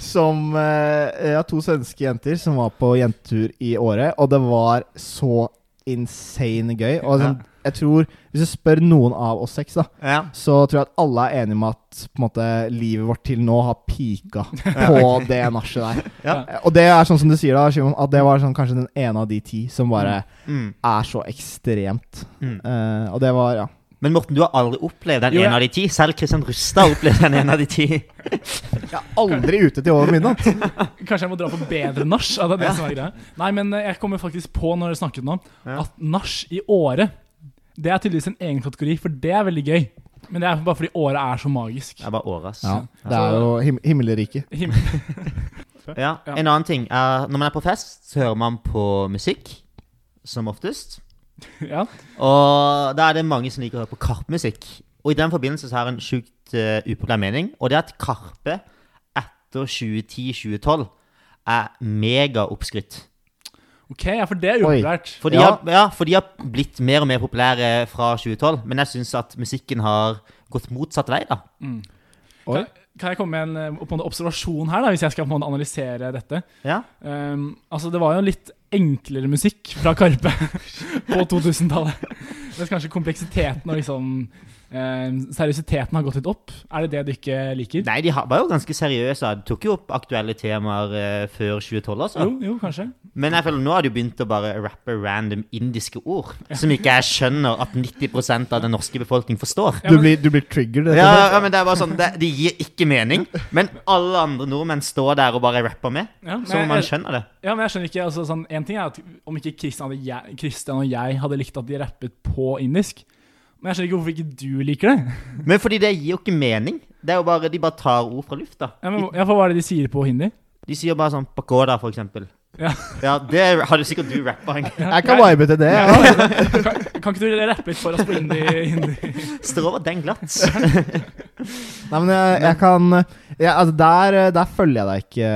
Som eh, Ja, to svenske jenter som var på jentetur i året, og det var så insane gøy. Og sånn, jeg tror, hvis du spør noen av oss seks, da, Ja. så tror jeg at alle er enige om at på en måte, livet vårt til nå har pika *laughs* på det nachet der. Ja. Eh, Og det er sånn som du sier, da, Simon, at det var sånn, kanskje den ene av de ti som bare Mm. er så ekstremt. Mm. Uh, og det var, ja. Men Morten, du har aldri opplevd den Jo, ene av de ti. Selv Kristian Rustad har opplevd den ene av de ti. Jeg er aldri ute til over midnatt. *laughs* Kanskje jeg må dra på bedre nach? Ja, det er det som er greia. Nei, men eh, jeg kommer faktisk på når dere snakket nå, at nach i Åre Det er tydeligvis en egen kategori, for det er veldig gøy. Men det er bare fordi året er så magisk. Det er bare året, ass. Ja, det er jo him himmelriket. Him Ja. *laughs* Ja. En annen ting er når man er på fest, så hører man på musikk. Som oftest. *laughs* ja. Og da er det mange som liker å høre på Karpe-musikk. Og i den forbindelse så har jeg en sjukt uh, upopulær mening, og det er at Karpe etter 2010-2012 er megaoppskrytt. Ok, ja, for det er upopulært. For de, Ja. har, ja, for de har blitt mer og mer populære fra 2012, men jeg syns at musikken har gått motsatt vei, da. Mm. Oi. Kan, jeg komme med en, eh, på en observasjon her, da, hvis jeg skal på en analysere dette? Ja. Um, altså, det var jo litt enklere musikk fra Karpe *laughs* på 2000-tallet. Mens kanskje kompleksiteten og liksom seriøsiteten har gått litt opp. Er det det du ikke liker? Nei, de var jo ganske seriøse. De tok jo opp aktuelle temaer eh, før 2012, altså. Jo, jo, kanskje. Men jeg føler nå har de begynt å bare rappe random indiske ord. Som ikke jeg skjønner at 90% av den norske befolkning forstår. Ja, Du blir, du blir triggered. Ja, ja, men det er bare sånn det, De gir ikke mening. Men alle andre nordmenn står der og bare rapper med. Ja, Så man jeg- skjønner det. Ja, men jeg skjønner ikke, altså sånn, En ting er at om ikke Kristian Christian og jeg hadde likt at de rappet på indisk Men jeg skjønner ikke hvorfor ikke du liker det. Men fordi det gir jo ikke mening. Det er jo bare, De bare tar ord fra lufta. Ja, men ja, for Hva er det de sier på hindi? De sier bare sånn pakoda, for eksempel. Ja. Ja, det hadde sikkert du rappa. Jeg kan vibe til det. Ja. kan, kan ikke du rappe litt for oss på hindi? hindi? Står over den glatt. Nei, men jeg, jeg kan ja, altså der, der følger jeg deg ikke,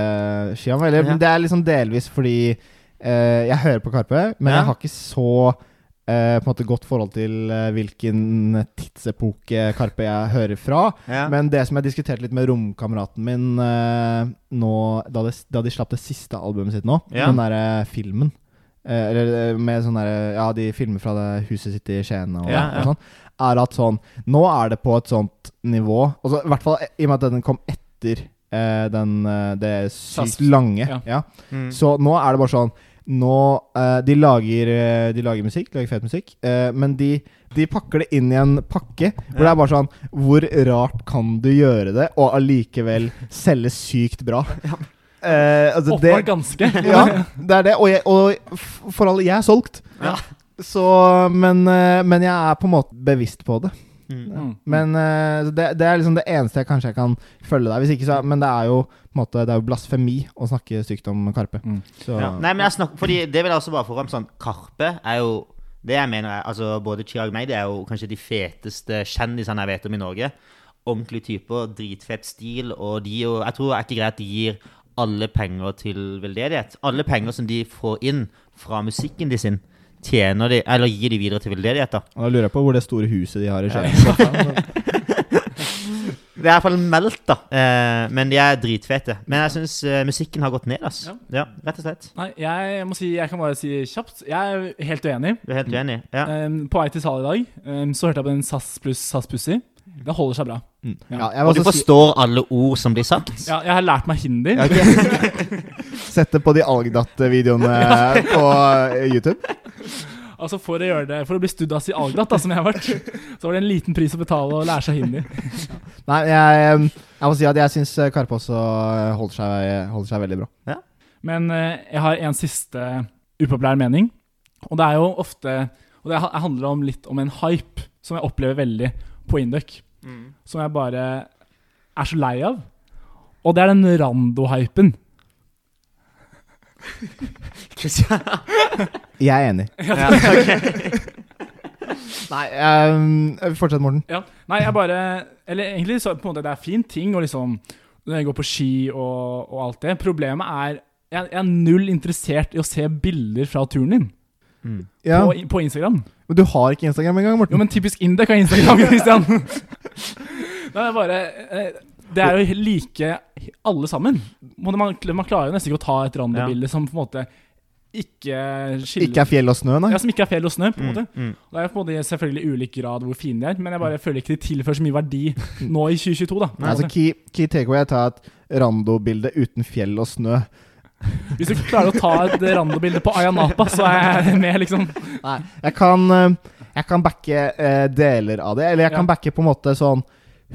Shiam. Eller Ja. det er liksom delvis fordi uh, jeg hører på Karpe, men Ja. jeg har ikke så eh, på en måte godt forhold til eh, hvilken tidsepoke Karpe jeg hører fra. Ja. Men det som jeg diskuterte litt med romkameraten min eh, nå, da, de, da de slapp det siste albumet sitt nå, Ja. den derre filmen eh, Eller med sånn derre Ja, de filmer fra det huset sitt i Skien og, Ja, ja. og sånn. Er at sånn Nå er det på et sånt nivå også, I hvert fall i og med at den kom etter eh, den, det sykt lange. Ja. Ja. Mm. Så nå er det bare sånn Nå uh, De lager eh, De lager musikk, lager fet musikk, uh, men de, de pakker det inn i en pakke hvor det er bare sånn Hvor rart kan du gjøre det, og allikevel selge sykt bra? *laughs* Eh, altså det, ganske. *laughs* ja, det er det. Og, jeg, og for alle Jeg er solgt. Ja. Så Men, men jeg er på en måte bevisst på det. Mm. Mm. Men uh, det, det er liksom det eneste jeg kanskje jeg kan følge deg. Hvis ikke så Men det er jo måte Det er jo blasfemi å snakke stygt om Karpe. Mm. Så Ja. Nei, men jeg snakker, fordi det vil jeg også bare få fram. sånn Karpe er jo Det jeg mener er Altså både Chirag Det er jo kanskje de feteste kjendisene jeg vet om i Norge. Ordentlige typer, dritfett stil, og de jo Jeg tror det er ikke greit at de gir alle penger til veldedighet. Alle penger som de får inn fra musikken de sin, tjener de Eller gir de videre til veldedighet, da. Da lurer jeg på hvor det store huset de har i Skien *laughs* Det er i hvert fall meldt, da. Eh, men de er dritfete. Men jeg syns eh, musikken har gått ned, ass. Ja. Ja, rett og slett. Nei, jeg må si Jeg kan bare si kjapt. Jeg er helt uenig. Du er helt uenig? Ja. Um, på vei til sal i dag um, så hørte jeg på den SAS pluss SAS Pussy. Det holder seg bra. Mm. Ja. Ja, Og du forstår alle ord som blir sagt? Ja, jeg har lært meg hindi. Okay. ok. *laughs* Sett det på de Algdat-videoene *laughs* på eh, YouTube. Altså For å gjøre det For å bli studas i Algdat, da, som jeg har vært, så var det en liten pris å betale å lære seg hindi. *laughs* Nei, jeg, eh, jeg må si at jeg syns Karpe også eh, holder seg, holder seg veldig bra. Men eh, jeg har en siste upopulær mening. Og det er jo ofte Og det handler om litt om en hype som jeg opplever veldig på Induc. Som jeg bare er så lei av. Og det er den Rando-hypen. Christian. *laughs* Jeg er enig. *laughs* Ja, okay. *laughs* Nei, um, fortsett, Morten. Ja. Nei, jeg bare Eller egentlig så på en måte det er fin ting å liksom gå på ski og, og alt det. Problemet er jeg, jeg er null interessert i å se bilder fra turen din Mm. Ja, på, på Instagram. Men du har ikke Instagram engang, Morten. Jo, men typisk Indek har Instagram, Christian. Nei, det er bare eh, Det er jo like alle sammen. Man, man klarer jo nesten ikke å ta et randobilde som på en måte ikke skiller Ikke er fjell og snø, nei? Ja, som ikke er fjell og snø, på en Mm, måte. mm. Det er jo på en måte selvfølgelig ulik grad hvor fine de er, men jeg bare føler ikke de tilfører så mye verdi nå i 2022, da. Nei, altså, key, key takeaway er å ta et Rando-bilde uten fjell og snø. Hvis du klarer å ta et randobilde på Ayanapa, så er jeg med, liksom. Nei, jeg kan, eh, jeg kan backe eh, deler av det. Eller jeg kan Ja. backe på en måte sånn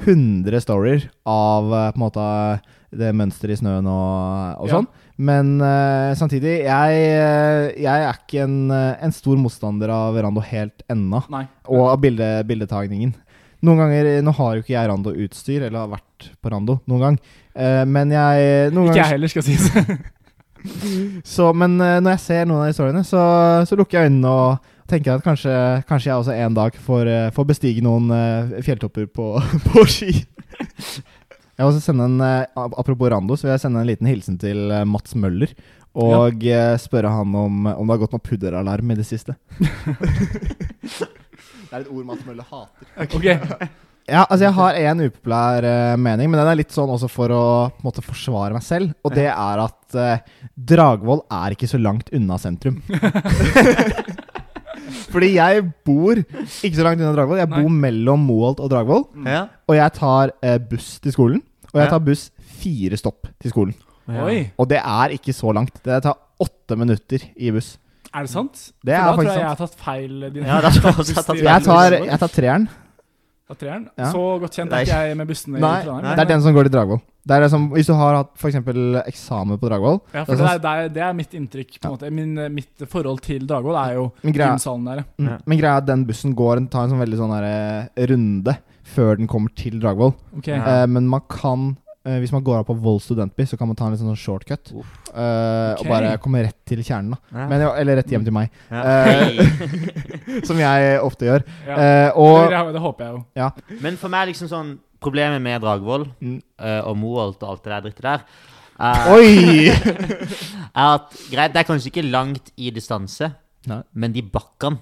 100 storyer av eh, på en måte det mønsteret i snøen og, og Ja. sånn. Men uh, samtidig, jeg, eh, jeg er ikke en, en stor motstander av Rando helt ennå. Nei. Og av bilde, bildetagningen. Noen ganger, Nå har jo ikke jeg Rando-utstyr, eller har vært på Rando noen gang. Uh, men jeg Ikke jeg heller, skal sies. *laughs* så, Men uh, når jeg ser noen av historiene, så, så lukker jeg øynene og tenker jeg at kanskje, kanskje jeg også en dag får, eh, får bestige noen eh, fjelltopper på, *laughs* på ski. Jeg vil også sende en, eh, Apropos Rando, så vil jeg sende en liten hilsen til Mats Møller. Og ja. spørre han om, om det har gått noe pudderalarm i det siste. *laughs* det er et ord Mats Møller hater. Ok, *laughs* Ja, altså Jeg har en upopulær uh, mening, men den er litt sånn også for å på en måte forsvare meg selv. Og det er at uh, Dragvoll er ikke så langt unna sentrum. Fordi jeg bor ikke så langt unna Dragvoll. Jeg Nei. bor mellom Moholt og Dragvoll. Ja. Og jeg tar eh, buss til skolen. Og jeg tar buss fire stopp til skolen. Oi, Og det er ikke så langt. Det tar åtte minutter i buss. er det sant? Det For er da tror faktisk jeg jeg sant. har tatt feil. Din Ja, da tror jeg også jeg har *laughs* tatt feil. Jeg tar, jeg tar treeren. Av treeren. Ja. Så godt kjent er ikke jeg med bussene i Nei, Trondheim. nei. det er den som går til Dragvoll. Det er det som, hvis du har hatt f.eks. eksamen på Dragvoll Ja, Det for er det sånn- er, det er, det er mitt inntrykk. på en måte Min, eh, Mitt forhold til Dragvoll er jo gymsalen der. mm, Ja. men greia er at den bussen går en, tar en sånn veldig sånn der, eh, runde før den kommer til Dragvoll. Okay. Ja. Eh, men man kan eh, Hvis man går av på Vold studentby, så kan man ta en litt sånn shortcut. Eh, Ok. Og bare komme rett til kjernen. da Ja. men, Eller rett hjem til meg, Ja. eh, *laughs* som jeg ofte gjør. ja. Eh, og det, det håper jeg jo. Men for meg liksom sånn Problemet med Dragvoll Mm. eh, og Moholt og alt det der drittet der eh, Oi! er *laughs* at greit, det er kanskje ikke langt i distanse, Nei. men de bakkene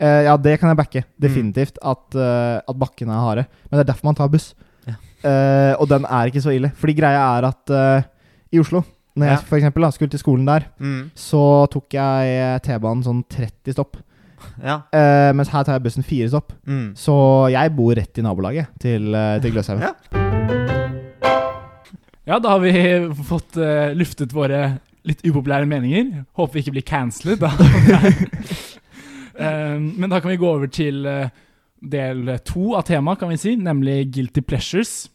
Eh, ja, det kan jeg backe. Mm. Definitivt. At, eh, at bakkene er harde. Men det er derfor man tar buss. Eh, og den er ikke så ille. Fordi greia er at uh, i Oslo, når Ja. jeg for eksempel da, skulle til skolen der, mm. så tok jeg T-banen sånn 30 stopp. Ja. Uh, mens her tar jeg bussen fire stopp. Mm. Så jeg bor rett i nabolaget til, uh, til Gløshaugen. Ja. Ja, da har vi *laughs* fått luftet våre litt upopulære meninger. Håper vi ikke blir cancelled. Da. *laughs* Men da kan vi gå over til del to av temaet, kan vi si, nemlig guilty pleasures.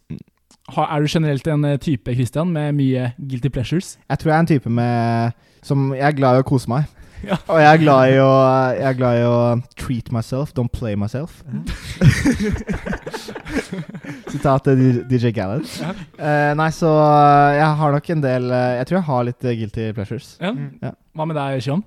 Er du generelt en eh, type Christian, med mye guilty pleasures? Jeg tror jeg er en type med som Jeg er glad i å kose meg. *laughs* Ja. Og jeg er glad i å Jeg er glad i å treat myself, don't play myself. *laughs* Sitat til DJ Khaled. Ja. Uh, nei, så jeg har nok en del Jeg tror jeg har litt guilty pleasures. Ja. Mm. Hva med deg, Sean?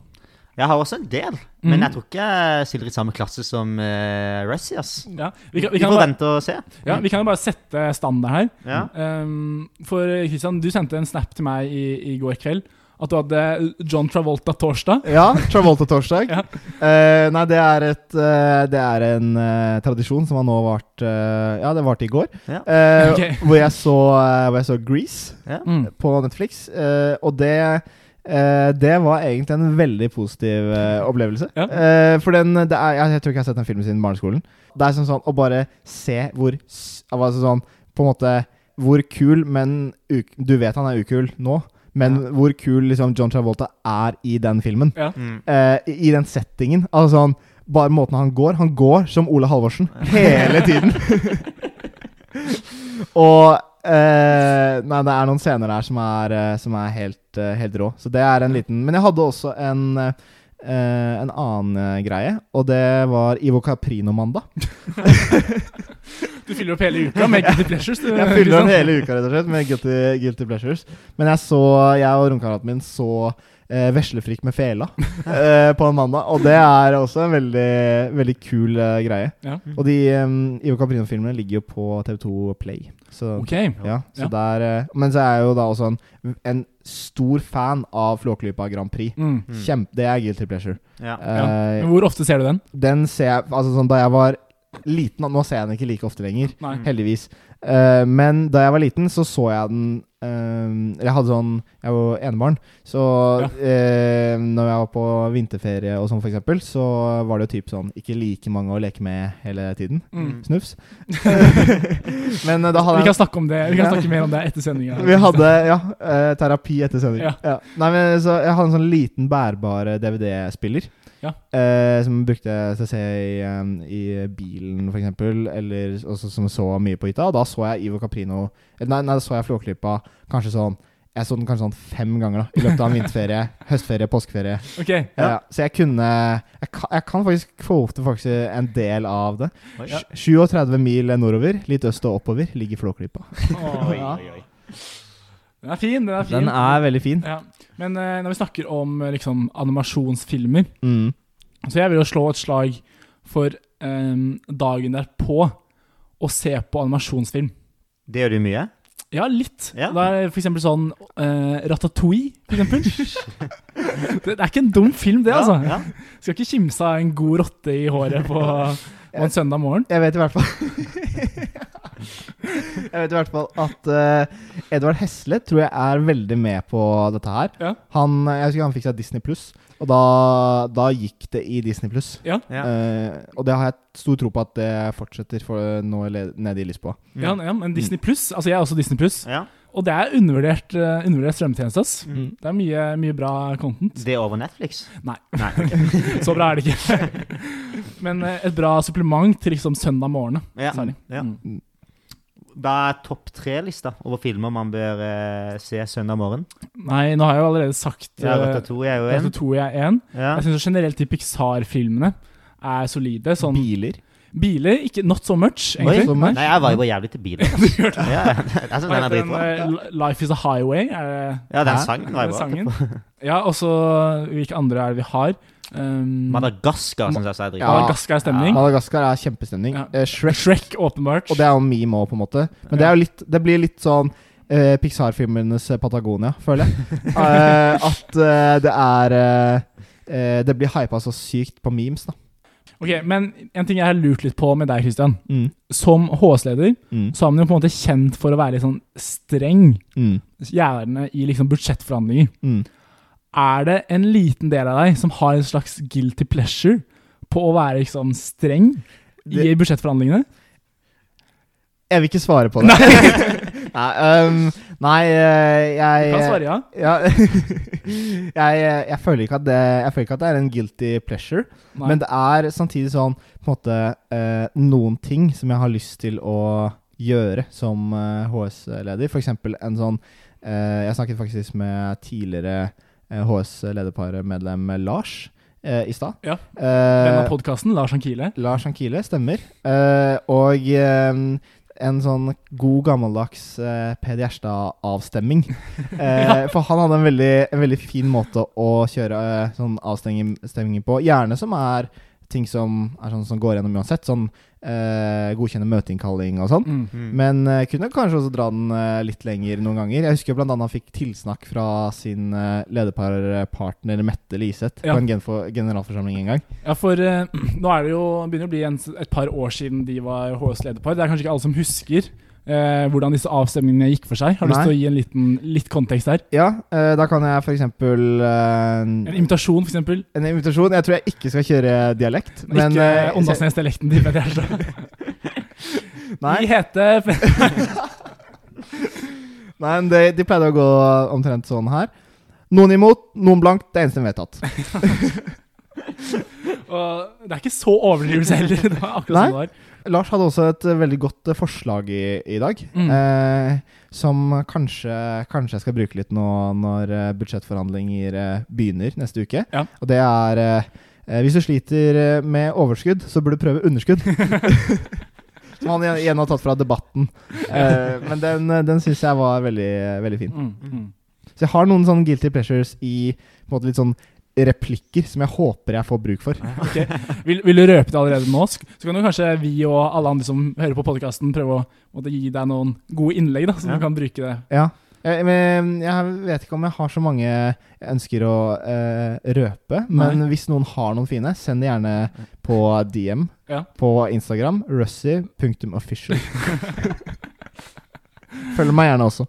Jeg har også en del, men Mhm. jeg tror ikke jeg stiller i samme klasse som uh, ass. Ja, vi, Vi, kan, vi, får bare, vente og se. ja, vi kan jo bare sette standard her. Ja. Um, for Christian, du sendte en snap til meg i, i går kveld at du hadde John Travolta torsdag. Ja, Travolta torsdag. *laughs* Ja. Uh, nei, det er et uh, Det er en uh, tradisjon som har nå vart eh, Ja, det varte i går. Ja. Eh, Ok. hvor, jeg så, eh, hvor jeg så Grease Ja. Mm. på Netflix. eh, og det eh, det var egentlig en veldig positiv uh, opplevelse. Ja. Uh, for den det er, jeg, jeg tror ikke jeg har sett den filmen siden barneskolen. Det er sånn, sånn å bare se hvor altså sånn, På en måte Hvor kul, men Du vet han er ukul nå, men Ja. hvor kul liksom John Travolta er i den filmen. Ja. Mm. Eh, i, I den settingen. Altså sånn Bare måten han går. Han går som Ole Halvorsen hele tiden. *laughs* *laughs* Og eh, Nei, det er noen scener der som er, eh, som er helt, eh, helt rå. Så det er en liten Men jeg hadde også en uh, en annen greie, og det var Ivo Caprino-mandag. Du fyller opp hele uka med guilty pleasures. Du, *laughs* Jeg fyller opp hele uka rett og slett med guilty, guilty pleasures. Men jeg så Jeg og romkameraten min så eh, Veslefrikk med fela eh, på en mandag, og det er også en veldig, veldig kul eh, greie. Ja. Og de um, Ivo Caprino-filmene ligger jo på TV2 Play. Så, Ok. ja, så Ja. der, eh, men så er jeg jo da også en, en stor fan av Flåklypa Grand Prix. Mm. Mm. Kjempe, det er guilty pleasure. Ja. Ja. Eh, Men hvor ofte ser du den? den ser jeg Altså sånn da jeg var liten Nå ser jeg den ikke like ofte lenger. Nei. Heldigvis. Eh, men da jeg var liten, så så jeg den uh, Jeg hadde sånn Jeg var enebarn, så Ja. uh, når jeg var på vinterferie og sånn, eksempel, så var det jo typ sånn ikke like mange å leke med hele tiden. Mm. Snufs. *laughs* men da hadde Vi kan snakke om det Vi kan Ja. snakke mer om det etter sendinga. vi hadde ja, terapi etter sending. Ja. Ja. Nei, men så Jeg hadde en sånn liten bærbar DVD-spiller. Ja. Eh, som brukte se i, eh, i bilen, for eksempel. Eller også, som så mye på hytta. Og da så jeg Ivo Caprino eh, Nei, nei da så jeg Flåklypa kanskje sånn Jeg så den kanskje sånn fem ganger da i løpet av en vinterferie, *laughs* høstferie, påskeferie. Ok, Ja. så jeg kunne jeg kan, jeg kan faktisk quote faktisk en del av det. Oi. Ja. 37 mil nordover, litt øst og oppover, ligger Flåklypa. Oi, oi, oi. Den er fin. Den er fin. Den er veldig fin. ja. Men eh, når vi snakker om eh, liksom, animasjonsfilmer Mm. Så jeg vil jo slå et slag for eh, dagen derpå å se på animasjonsfilm. Det gjør du mye? Ja, litt. Ja. Det er for eksempel sånn uh, Ratatouille, for eksempel. *laughs* det, det er ikke en dum film, det, altså. Ja, ja. Skal ikke kimse av en god rotte i håret på *laughs* og en søndag morgen. Jeg vet i hvert fall *laughs* Jeg vet i hvert fall at uh, Edvard Hesle tror jeg er veldig med på dette her. Ja. Han, jeg husker han fikk seg Disney Pluss, og da, da gikk det i Disney Pluss. Ja. Eh, og det har jeg stor tro på at det fortsetter for nå nede i Lisboa. Ja, ja, men Disney Pluss Altså, jeg er også Disney Pluss, Ja. Og det er undervurdert, uh, undervurdert strømmetjeneste. ass. Mm. Det er mye, mye bra content. Det er over Netflix? Nei. Nei. *laughs* Så bra er det ikke. *laughs* Men uh, et bra supplement til liksom søndag morgen. Ja. Særlig. Ja. Mm. Hva er topp tre-lista over filmer man bør uh, se søndag morgen? Nei, nå har jeg jo allerede sagt Ja, uh, Ratatouille er jo er én. Ja. Jeg syns generelt de Pixar-filmene er solide. Sånn Biler. Biler, ikke not so much, Oi. So much. Nei, jeg var jo jævlig til biler. *laughs* Du gjør det. Ja, jeg synes den er den? dritbra. eh, Life is a highway? Er det Ja, den sangen var jo bra. sangen? *laughs* Ja, og så hvilke andre er det vi har? Um, Madagaskar syns jeg også er dritbra. Ja. Madagaskar er stemning. Madagaskar er kjempestemning. Ja. Eh, Shrek, Shrek, åpenbart. og det er jo meme òg, på en måte. Men det, er jo litt, det blir litt sånn uh, Pixar-filmenes eh, Patagonia, føler jeg. uh, *laughs* at uh, det er Det blir hypa så sykt på memes, da. Ok, Men en ting jeg har lurt litt på med deg, Christian. Mm. Som HS-leder Mm. så er man jo på en måte kjent for å være litt sånn streng, Mm. gjerne i liksom budsjettforhandlinger. Mm. Er det en liten del av deg som har en slags guilty pleasure på å være liksom streng i budsjettforhandlingene? Jeg vil ikke svare på det. nei, *laughs* um, nei eh, jeg Du kan svare ja. ja, *laughs* jeg, jeg, føler ikke at det, jeg føler ikke at det er en guilty pleasure. Nei. Men det er samtidig sånn på en måte eh, noen ting som jeg har lyst til å gjøre som eh, HS-leder. F.eks. en sånn eh, Jeg snakket faktisk med tidligere eh, HS-lederparmedlem Lars eh, i stad. Ja. Eh, Venn av podkasten, Lars Ankile. Lars Ankile, stemmer. Eh, og eh, en sånn god, gammeldags eh, Per Gjerstad-avstemming. *laughs* Eh, for han hadde en veldig, en veldig fin måte å kjøre eh, sånn avstemninger på. Gjerne som er ting som er sånn som går gjennom uansett. Sånn eh, godkjenne møteinnkalling og sånn. Mm. Mm. Men eh, kunne kanskje også dra den eh, litt lenger noen ganger. Jeg husker bl.a. han fikk tilsnakk fra sin uh, lederpartner Mette Liseth Ja. på en genfo- generalforsamling en gang. Ja, for eh, *clears throat* nå er det jo begynner å bli en, et par år siden de var HS-lederpar. Det er kanskje ikke alle som husker eh, hvordan disse avstemningene gikk for seg. Har du lyst til å gi en liten litt kontekst her? Ja, eh, da kan jeg f.eks. Eh, En invitasjon, eksempel. En invitasjon. Jeg tror jeg ikke skal kjøre dialekt. Men, ikke eh, Åndalsnes-dialekten din, Petter jeg. *laughs* Nei, Vi heter *laughs* nei men de, de pleide å gå omtrent sånn her. Noen imot, noen blankt. Det eneste vedtatt. *laughs* Og det er ikke så overdrivelse heller. Det var akkurat Nei. sånn det var. Lars hadde også et eh, veldig godt eh, forslag i, i dag. Mm. Eh, som kanskje, kanskje jeg skal bruke litt nå når eh, budsjettforhandlinger begynner neste uke. Ja. Og det er eh, Hvis du sliter med overskudd, så burde du prøve underskudd. *laughs* som han igjen- har tatt fra debatten. Eh, men den, den syns jeg var veldig, veldig fin. Mm, mm. Så jeg har noen sånne guilty pleasures i på en måte litt sånn replikker som jeg håper jeg får bruk for. *laughs* Okay. Vil, vil du røpe det allerede nå? Så kan jo kanskje vi og alle andre som hører på podkasten, prøve å måtte gi deg noen gode innlegg, da, så Ja. du kan bruke det. Ja. Jeg, Men jeg vet ikke om jeg har så mange jeg ønsker å eh, røpe. Men hvis noen har noen fine, send det gjerne på DM Ja. på Instagram. Russy.official. *laughs* Følg meg gjerne også.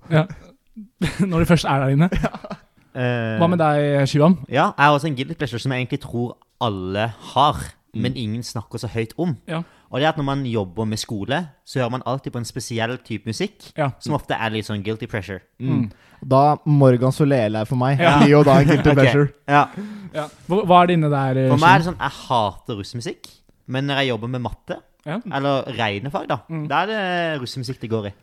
*laughs* Når du først er der inne. Eh, Hva med deg, Shivan? Ja, jeg har også en guilty pleasure som jeg egentlig tror alle har, men ingen snakker så høyt om. Ja. Og det er at når man jobber med skole, så hører man alltid på en spesiell type musikk, Ja. som ofte er litt sånn guilty pressure. Mm. Da Morgan Solele for meg Ja. blir jo da en guilty *laughs* pleasure. Ja. Ja. Hva, er det inne der? For meg er det sånn, jeg hater russemusikk, men når jeg jobber med matte, Ja. eller regnefag da, Mm. da er det russemusikk det går i.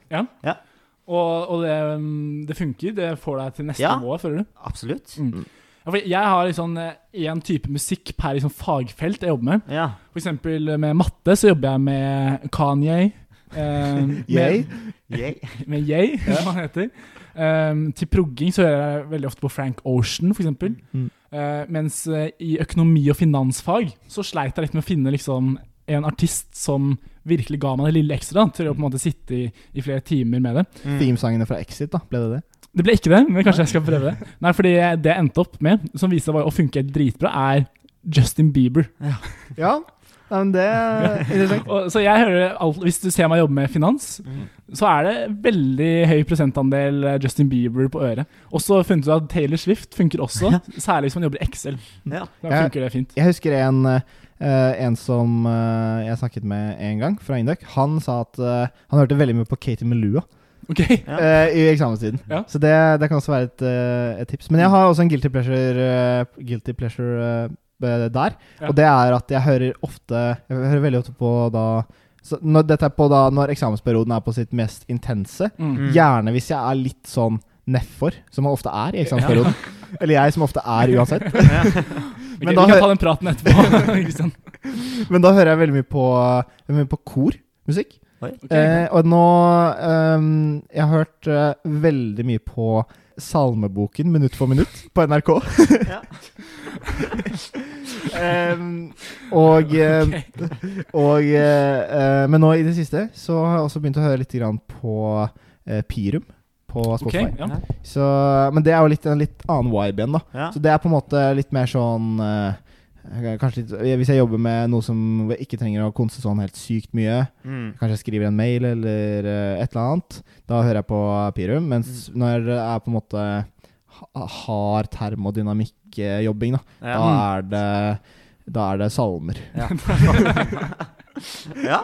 Og, og det, um, det funker? Det får deg til neste Ja. nivå, føler du? Absolutt. Mm. Ja, for jeg har liksom én type musikk per liksom fagfelt jeg jobber med. Ja. For eksempel med matte så jobber jeg med Kanye. Eh, med, *laughs* med Yay, *laughs* som *laughs* han heter. Um, til progging så hører jeg veldig ofte på Frank Ocean, eksempel. Mm. Uh, mens eh, i økonomi- og finansfag så sleit jeg litt med å finne liksom en artist som virkelig ga meg det lille ekstra til å på en måte sitte i, i flere timer med det. Mm. Themesangene fra Exit, da. Ble det det? Det ble ikke det, men kanskje jeg skal prøve det. Nei, fordi det jeg endte opp med, som viste seg å funke dritbra, er Justin Bieber. Ja. Nei, men det er interessant. *laughs* Og, så jeg hører alt, Hvis du ser meg jobbe med finans, Mm. så er det veldig høy prosentandel eh, Justin Bieber på øret. Og så funnet du at Taylor Swift funker også, *laughs* særlig hvis man jobber i Excel. Ja. Da Ja. funker det fint. Jeg husker en, eh, en som uh, jeg snakket med en gang, fra Induc. Han sa at uh, han hørte veldig mye på Katie Melua Okay. Ja. eh, i eksamenstiden. Ja. Så det, det kan også være et, et tips. Men jeg har også en guilty pleasure, guilty pleasure der. Ja. Og det er at jeg hører ofte Jeg hører veldig ofte på da så når, Dette er på da når eksamensperioden er på sitt mest intense. Mm. Mm. Gjerne hvis jeg er litt sånn nedfor, som man ofte er i eksamensperioden. *laughs* Eller jeg som ofte er uansett. Vi da kan ta den praten etterpå. *laughs* Kristian. Men da hører jeg veldig mye på, veldig mye på kormusikk. Okay. Eh, og nå um, Jeg har hørt uh, veldig mye på Salmeboken minutt for minutt på NRK. *laughs* um, *laughs* og eh, og eh, eh, Men nå i det siste så har jeg også begynt å høre litt grann på uh, Pirum på Spotify. Okay, ja. Så, men det er jo litt, en litt annen vibe igjen, da. Ja. Så det er på en måte litt mer sånn eh, Kanskje litt, Hvis jeg jobber med noe som ikke trenger å konse sånn helt sykt mye, Mm. kanskje jeg skriver en mail eller eh, et eller annet, da hører jeg på Pirum. Mens når det er på en måte ha- hard termodynamikk-jobbing, da, Ja. da er det da er det salmer. Ja. *laughs* ja.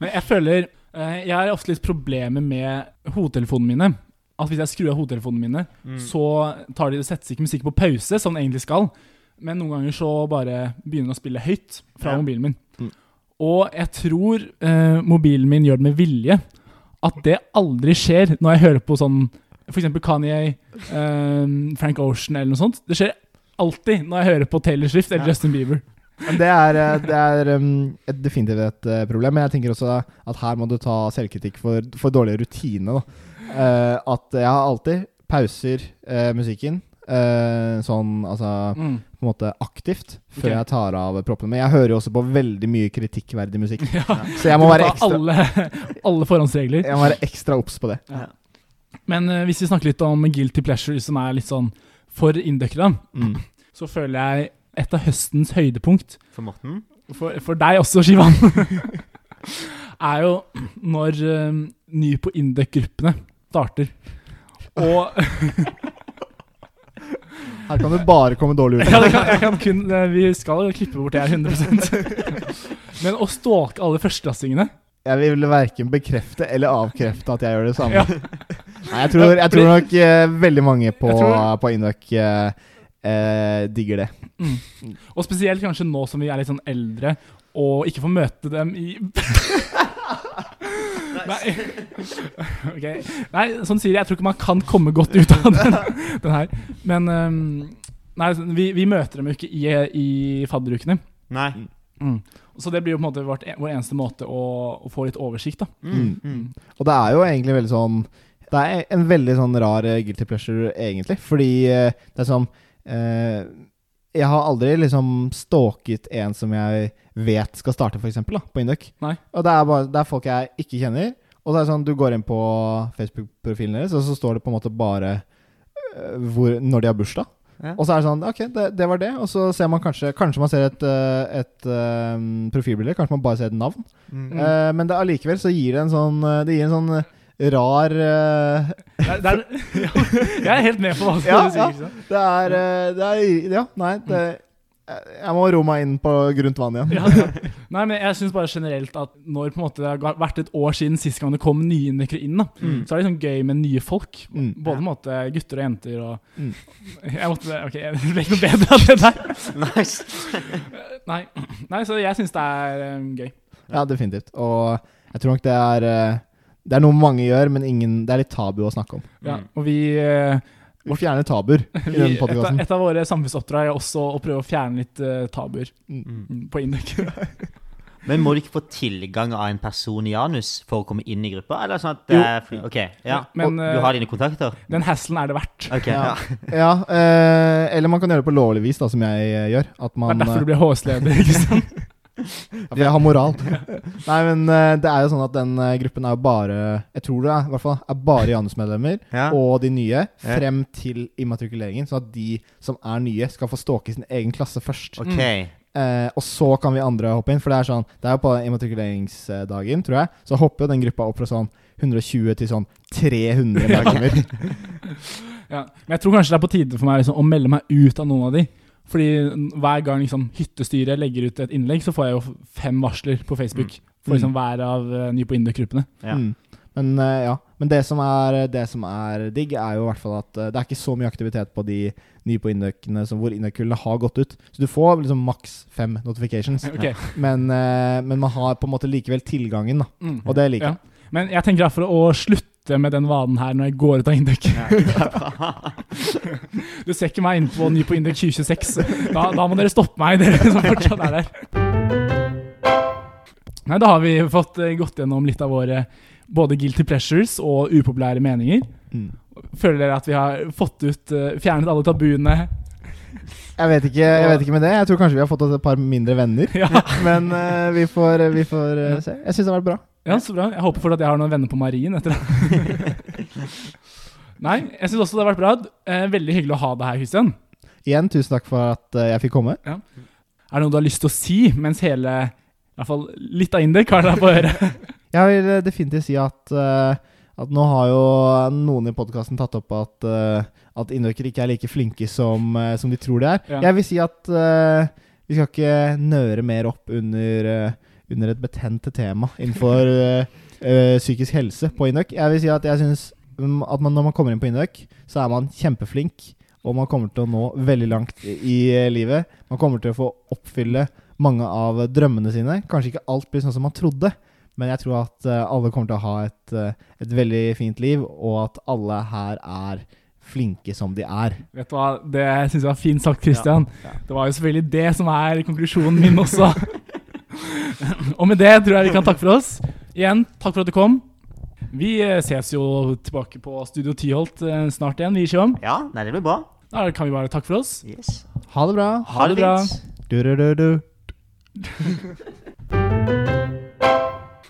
Men jeg føler eh, Jeg har ofte litt problemer med hodetelefonene mine. At hvis jeg skrur av hodetelefonene mine, Mm. så tar de, settes ikke musikk på pause, som den egentlig skal. Men noen ganger så bare begynner den å spille høyt fra Ja. mobilen min. Mm. Og jeg tror eh, mobilen min gjør det med vilje. At det aldri skjer når jeg hører på sånn f.eks. Kanye, eh, Frank Ocean eller noe sånt. Det skjer alltid når jeg hører på Taylor Swift eller Ja. Justin Bieber. Men det er, eh, det er um, et, definitivt et eh, problem. Men jeg tenker også at her må du ta selvkritikk for, for dårlig rutine. Da. Eh, at jeg har alltid pauser uh, musikken. Uh, sånn altså Mm. på en måte aktivt før okay. jeg tar av proppene. Men jeg hører jo også på veldig mye kritikkverdig musikk. Ja. Så jeg må være ekstra, alle, alle forhåndsregler. jeg må være ekstra obs på det. Men uh, hvis vi snakker litt om guilty pleasure, som er litt sånn for inndøkkere, Mm. så føler jeg et av høstens høydepunkt, For Morten? for, for deg også, Shivan, *laughs* er jo når um, ny på Indek-gruppene starter. Og *laughs* Her kan du bare komme dårlig ut. *laughs* ja, det kan, jeg kan kun, eh, Vi skal klippe bort det her 100 Men å stalke alle førsteklassingene Jeg vil verken bekrefte eller avkrefte at jeg gjør det samme. Ja. Nei, jeg tror, jeg tror nok uh, veldig mange på, Jeg tror- på Induc eh, eh, digger det. Og spesielt kanskje nå som vi er litt sånn eldre og ikke får møte dem i *laughs* Nei. Okay. Nei, sånn sier jeg. Jeg tror ikke man kan komme godt ut av den, *laughs* den her. Men um, Nei, vi, vi møter dem jo ikke i, i fadderukene. Nei. Så det blir jo på en måte vårt, vår eneste måte å, å få litt oversikt, da. Mm. Mm. Og det er jo egentlig veldig sånn Det er en veldig sånn rar eh, guilty pleasure, egentlig. Fordi eh, det er sånn eh, Jeg har aldri liksom stalket en som jeg vet skal starte, f.eks., på Induc. Og det er, bare, det er folk jeg ikke kjenner. Og det er sånn, du går inn på Facebook-profilen deres, og så står det på en måte bare uh, hvor, når de har bursdag. Ja. Og så er det sånn Ok, det, det var det. Og så ser man kanskje Kanskje man ser et, eh, et eh, profilbilde. Kanskje man bare ser et navn. Mm. Eh, men det, allikevel så gir det en sånn Det gir en sånn rar uh... Det er, det er, ja, *laughs* jeg er helt med på hva du Ja, sier. ja. Det er, eh, det er Ja, nei det, jeg- må ro meg inn på grunt vann igjen. Ja. Nei, men jeg synes bare generelt at når på en måte det har vært et år siden sist gang det kom nye innbyggere inn, da, Mm. så er det liksom gøy med nye folk. Mm. Både på en måte gutter og jenter og Mm. Jeg måtte Ok, det ble ikke noe bedre av det der. *laughs* Nice. Nei, Nei så jeg syns det er um, gøy. Ja, definitivt. Og jeg tror nok det er eh, Det er noe mange gjør, men ingen, det er litt tabu å snakke om. Ja, Mm. og vi, eh, *laughs* Vi fjerner tabuer i denne et, podkasten. et av våre samfunnsoppdrag er også å prøve å fjerne litt uh, tabuer Mm. Mm. på Indek. *laughs* Men må du ikke få tilgang av en person i anus for å komme inn i gruppa? Eller sånn at det er fri? Ok, ja. Men, og eh, du har dine kontakter? Den hasselen er det verdt. Okay, Ja. ja. Ja, eh, eller man kan gjøre det på lovlig vis, da, som jeg eh, gjør. At Det er derfor eh, du blir HS-leder. ikke sant? *laughs* *laughs* Jeg har moral. Nei, men eh, det er jo sånn at den eh, gruppen er jo bare Jeg tror det er, i hvert fall, er bare Janus-medlemmer *laughs* Ja. og de nye Ja. frem til immatrikuleringen. Sånn at de som er nye, skal få stalke sin egen klasse først. Ok. Mm. Eh, og så kan vi andre hoppe inn. For det er sånn Det er jo på immatrikuleringsdagen, tror jeg. Så hopper jo den gruppa opp fra sånn 120 til sånn 300 medlemmer. *laughs* Ja. Men jeg tror kanskje det er på tide for meg liksom, å melde meg ut av noen av de. Fordi hver gang liksom, hyttestyret legger ut et innlegg, så får jeg jo fem varsler på Facebook. For liksom, hver av uh, Ny på Induc-gruppene. Ja. Mm. Men uh, ja, men det som, er, det som er digg, er jo i hvert fall at uh, det er ikke så mye aktivitet på de nye på Induc-ene hvor Induc-kullene har gått ut. Så du får liksom maks fem notifications. *laughs* Okay. Men, eh, men man har på en måte likevel tilgangen, da. Mm. Og det liker jeg. Ja. Men jeg tenker derfor å slutte med den vanen her når jeg går ut av Indek. *laughs* Du ser ikke meg inne på Ny på Indek 2026. Da, da må dere stoppe meg, dere som fortsatt er der. Nei, Da har vi fått eh, gått gjennom litt av våre både guilty pleasures og upopulære meninger. Mm. Føler dere at vi har fått ut eh, fjernet alle tabuene? Jeg vet, ikke, jeg vet ikke med det. Jeg tror kanskje vi har fått oss et par mindre venner. Ja, Men uh, vi får, vi får se. Jeg syns det har vært bra. Ja så bra. Jeg håper fortsatt at jeg har noen venner på Marien etter det. *laughs* Nei, jeg syns også det har vært bra. Eh, Veldig hyggelig å ha deg her, Christian. Igjen, tusen takk for at eh, jeg fikk komme. Er det noe du har lyst til å si mens hele I hvert fall litt av Indek har deg på øret? *laughs* Jeg vil eh, definitivt si at, uh, at nå har jo noen i podkasten tatt opp at, uh, at indokere ikke er like flinke som, uh, som de tror de er. Ja. Jeg vil si at vi skal ikke nøre mer opp under, under et betent tema innenfor eh, psykisk helse på Indøk. Jeg vil si at jeg syns mm, at man, når man kommer inn på Indøk, så er man kjempeflink. Og man kommer til å nå veldig langt i, eh, livet. Man kommer til å få oppfylle mange av drømmene sine. Kanskje ikke alt blir sånn som man trodde, men jeg tror at alle kommer til å ha et, et veldig fint liv, og at alle her er flinke som de er. Vet du hva, Det syns jeg var fint sagt, Christian. Ja. Det var jo selvfølgelig det som er konklusjonen min også. *laughs* *laughs* Og med det tror jeg vi kan takke for oss. Igjen, takk for at du kom. Vi eh, ses jo tilbake på Studio Tyholt eh, snart igjen, vi, Sjøm. Ja, nei, det blir bra. Da kan vi bare takke for oss. Yes. Ha det bra. Ha det bra. fint. Du, du, du, du. *laughs*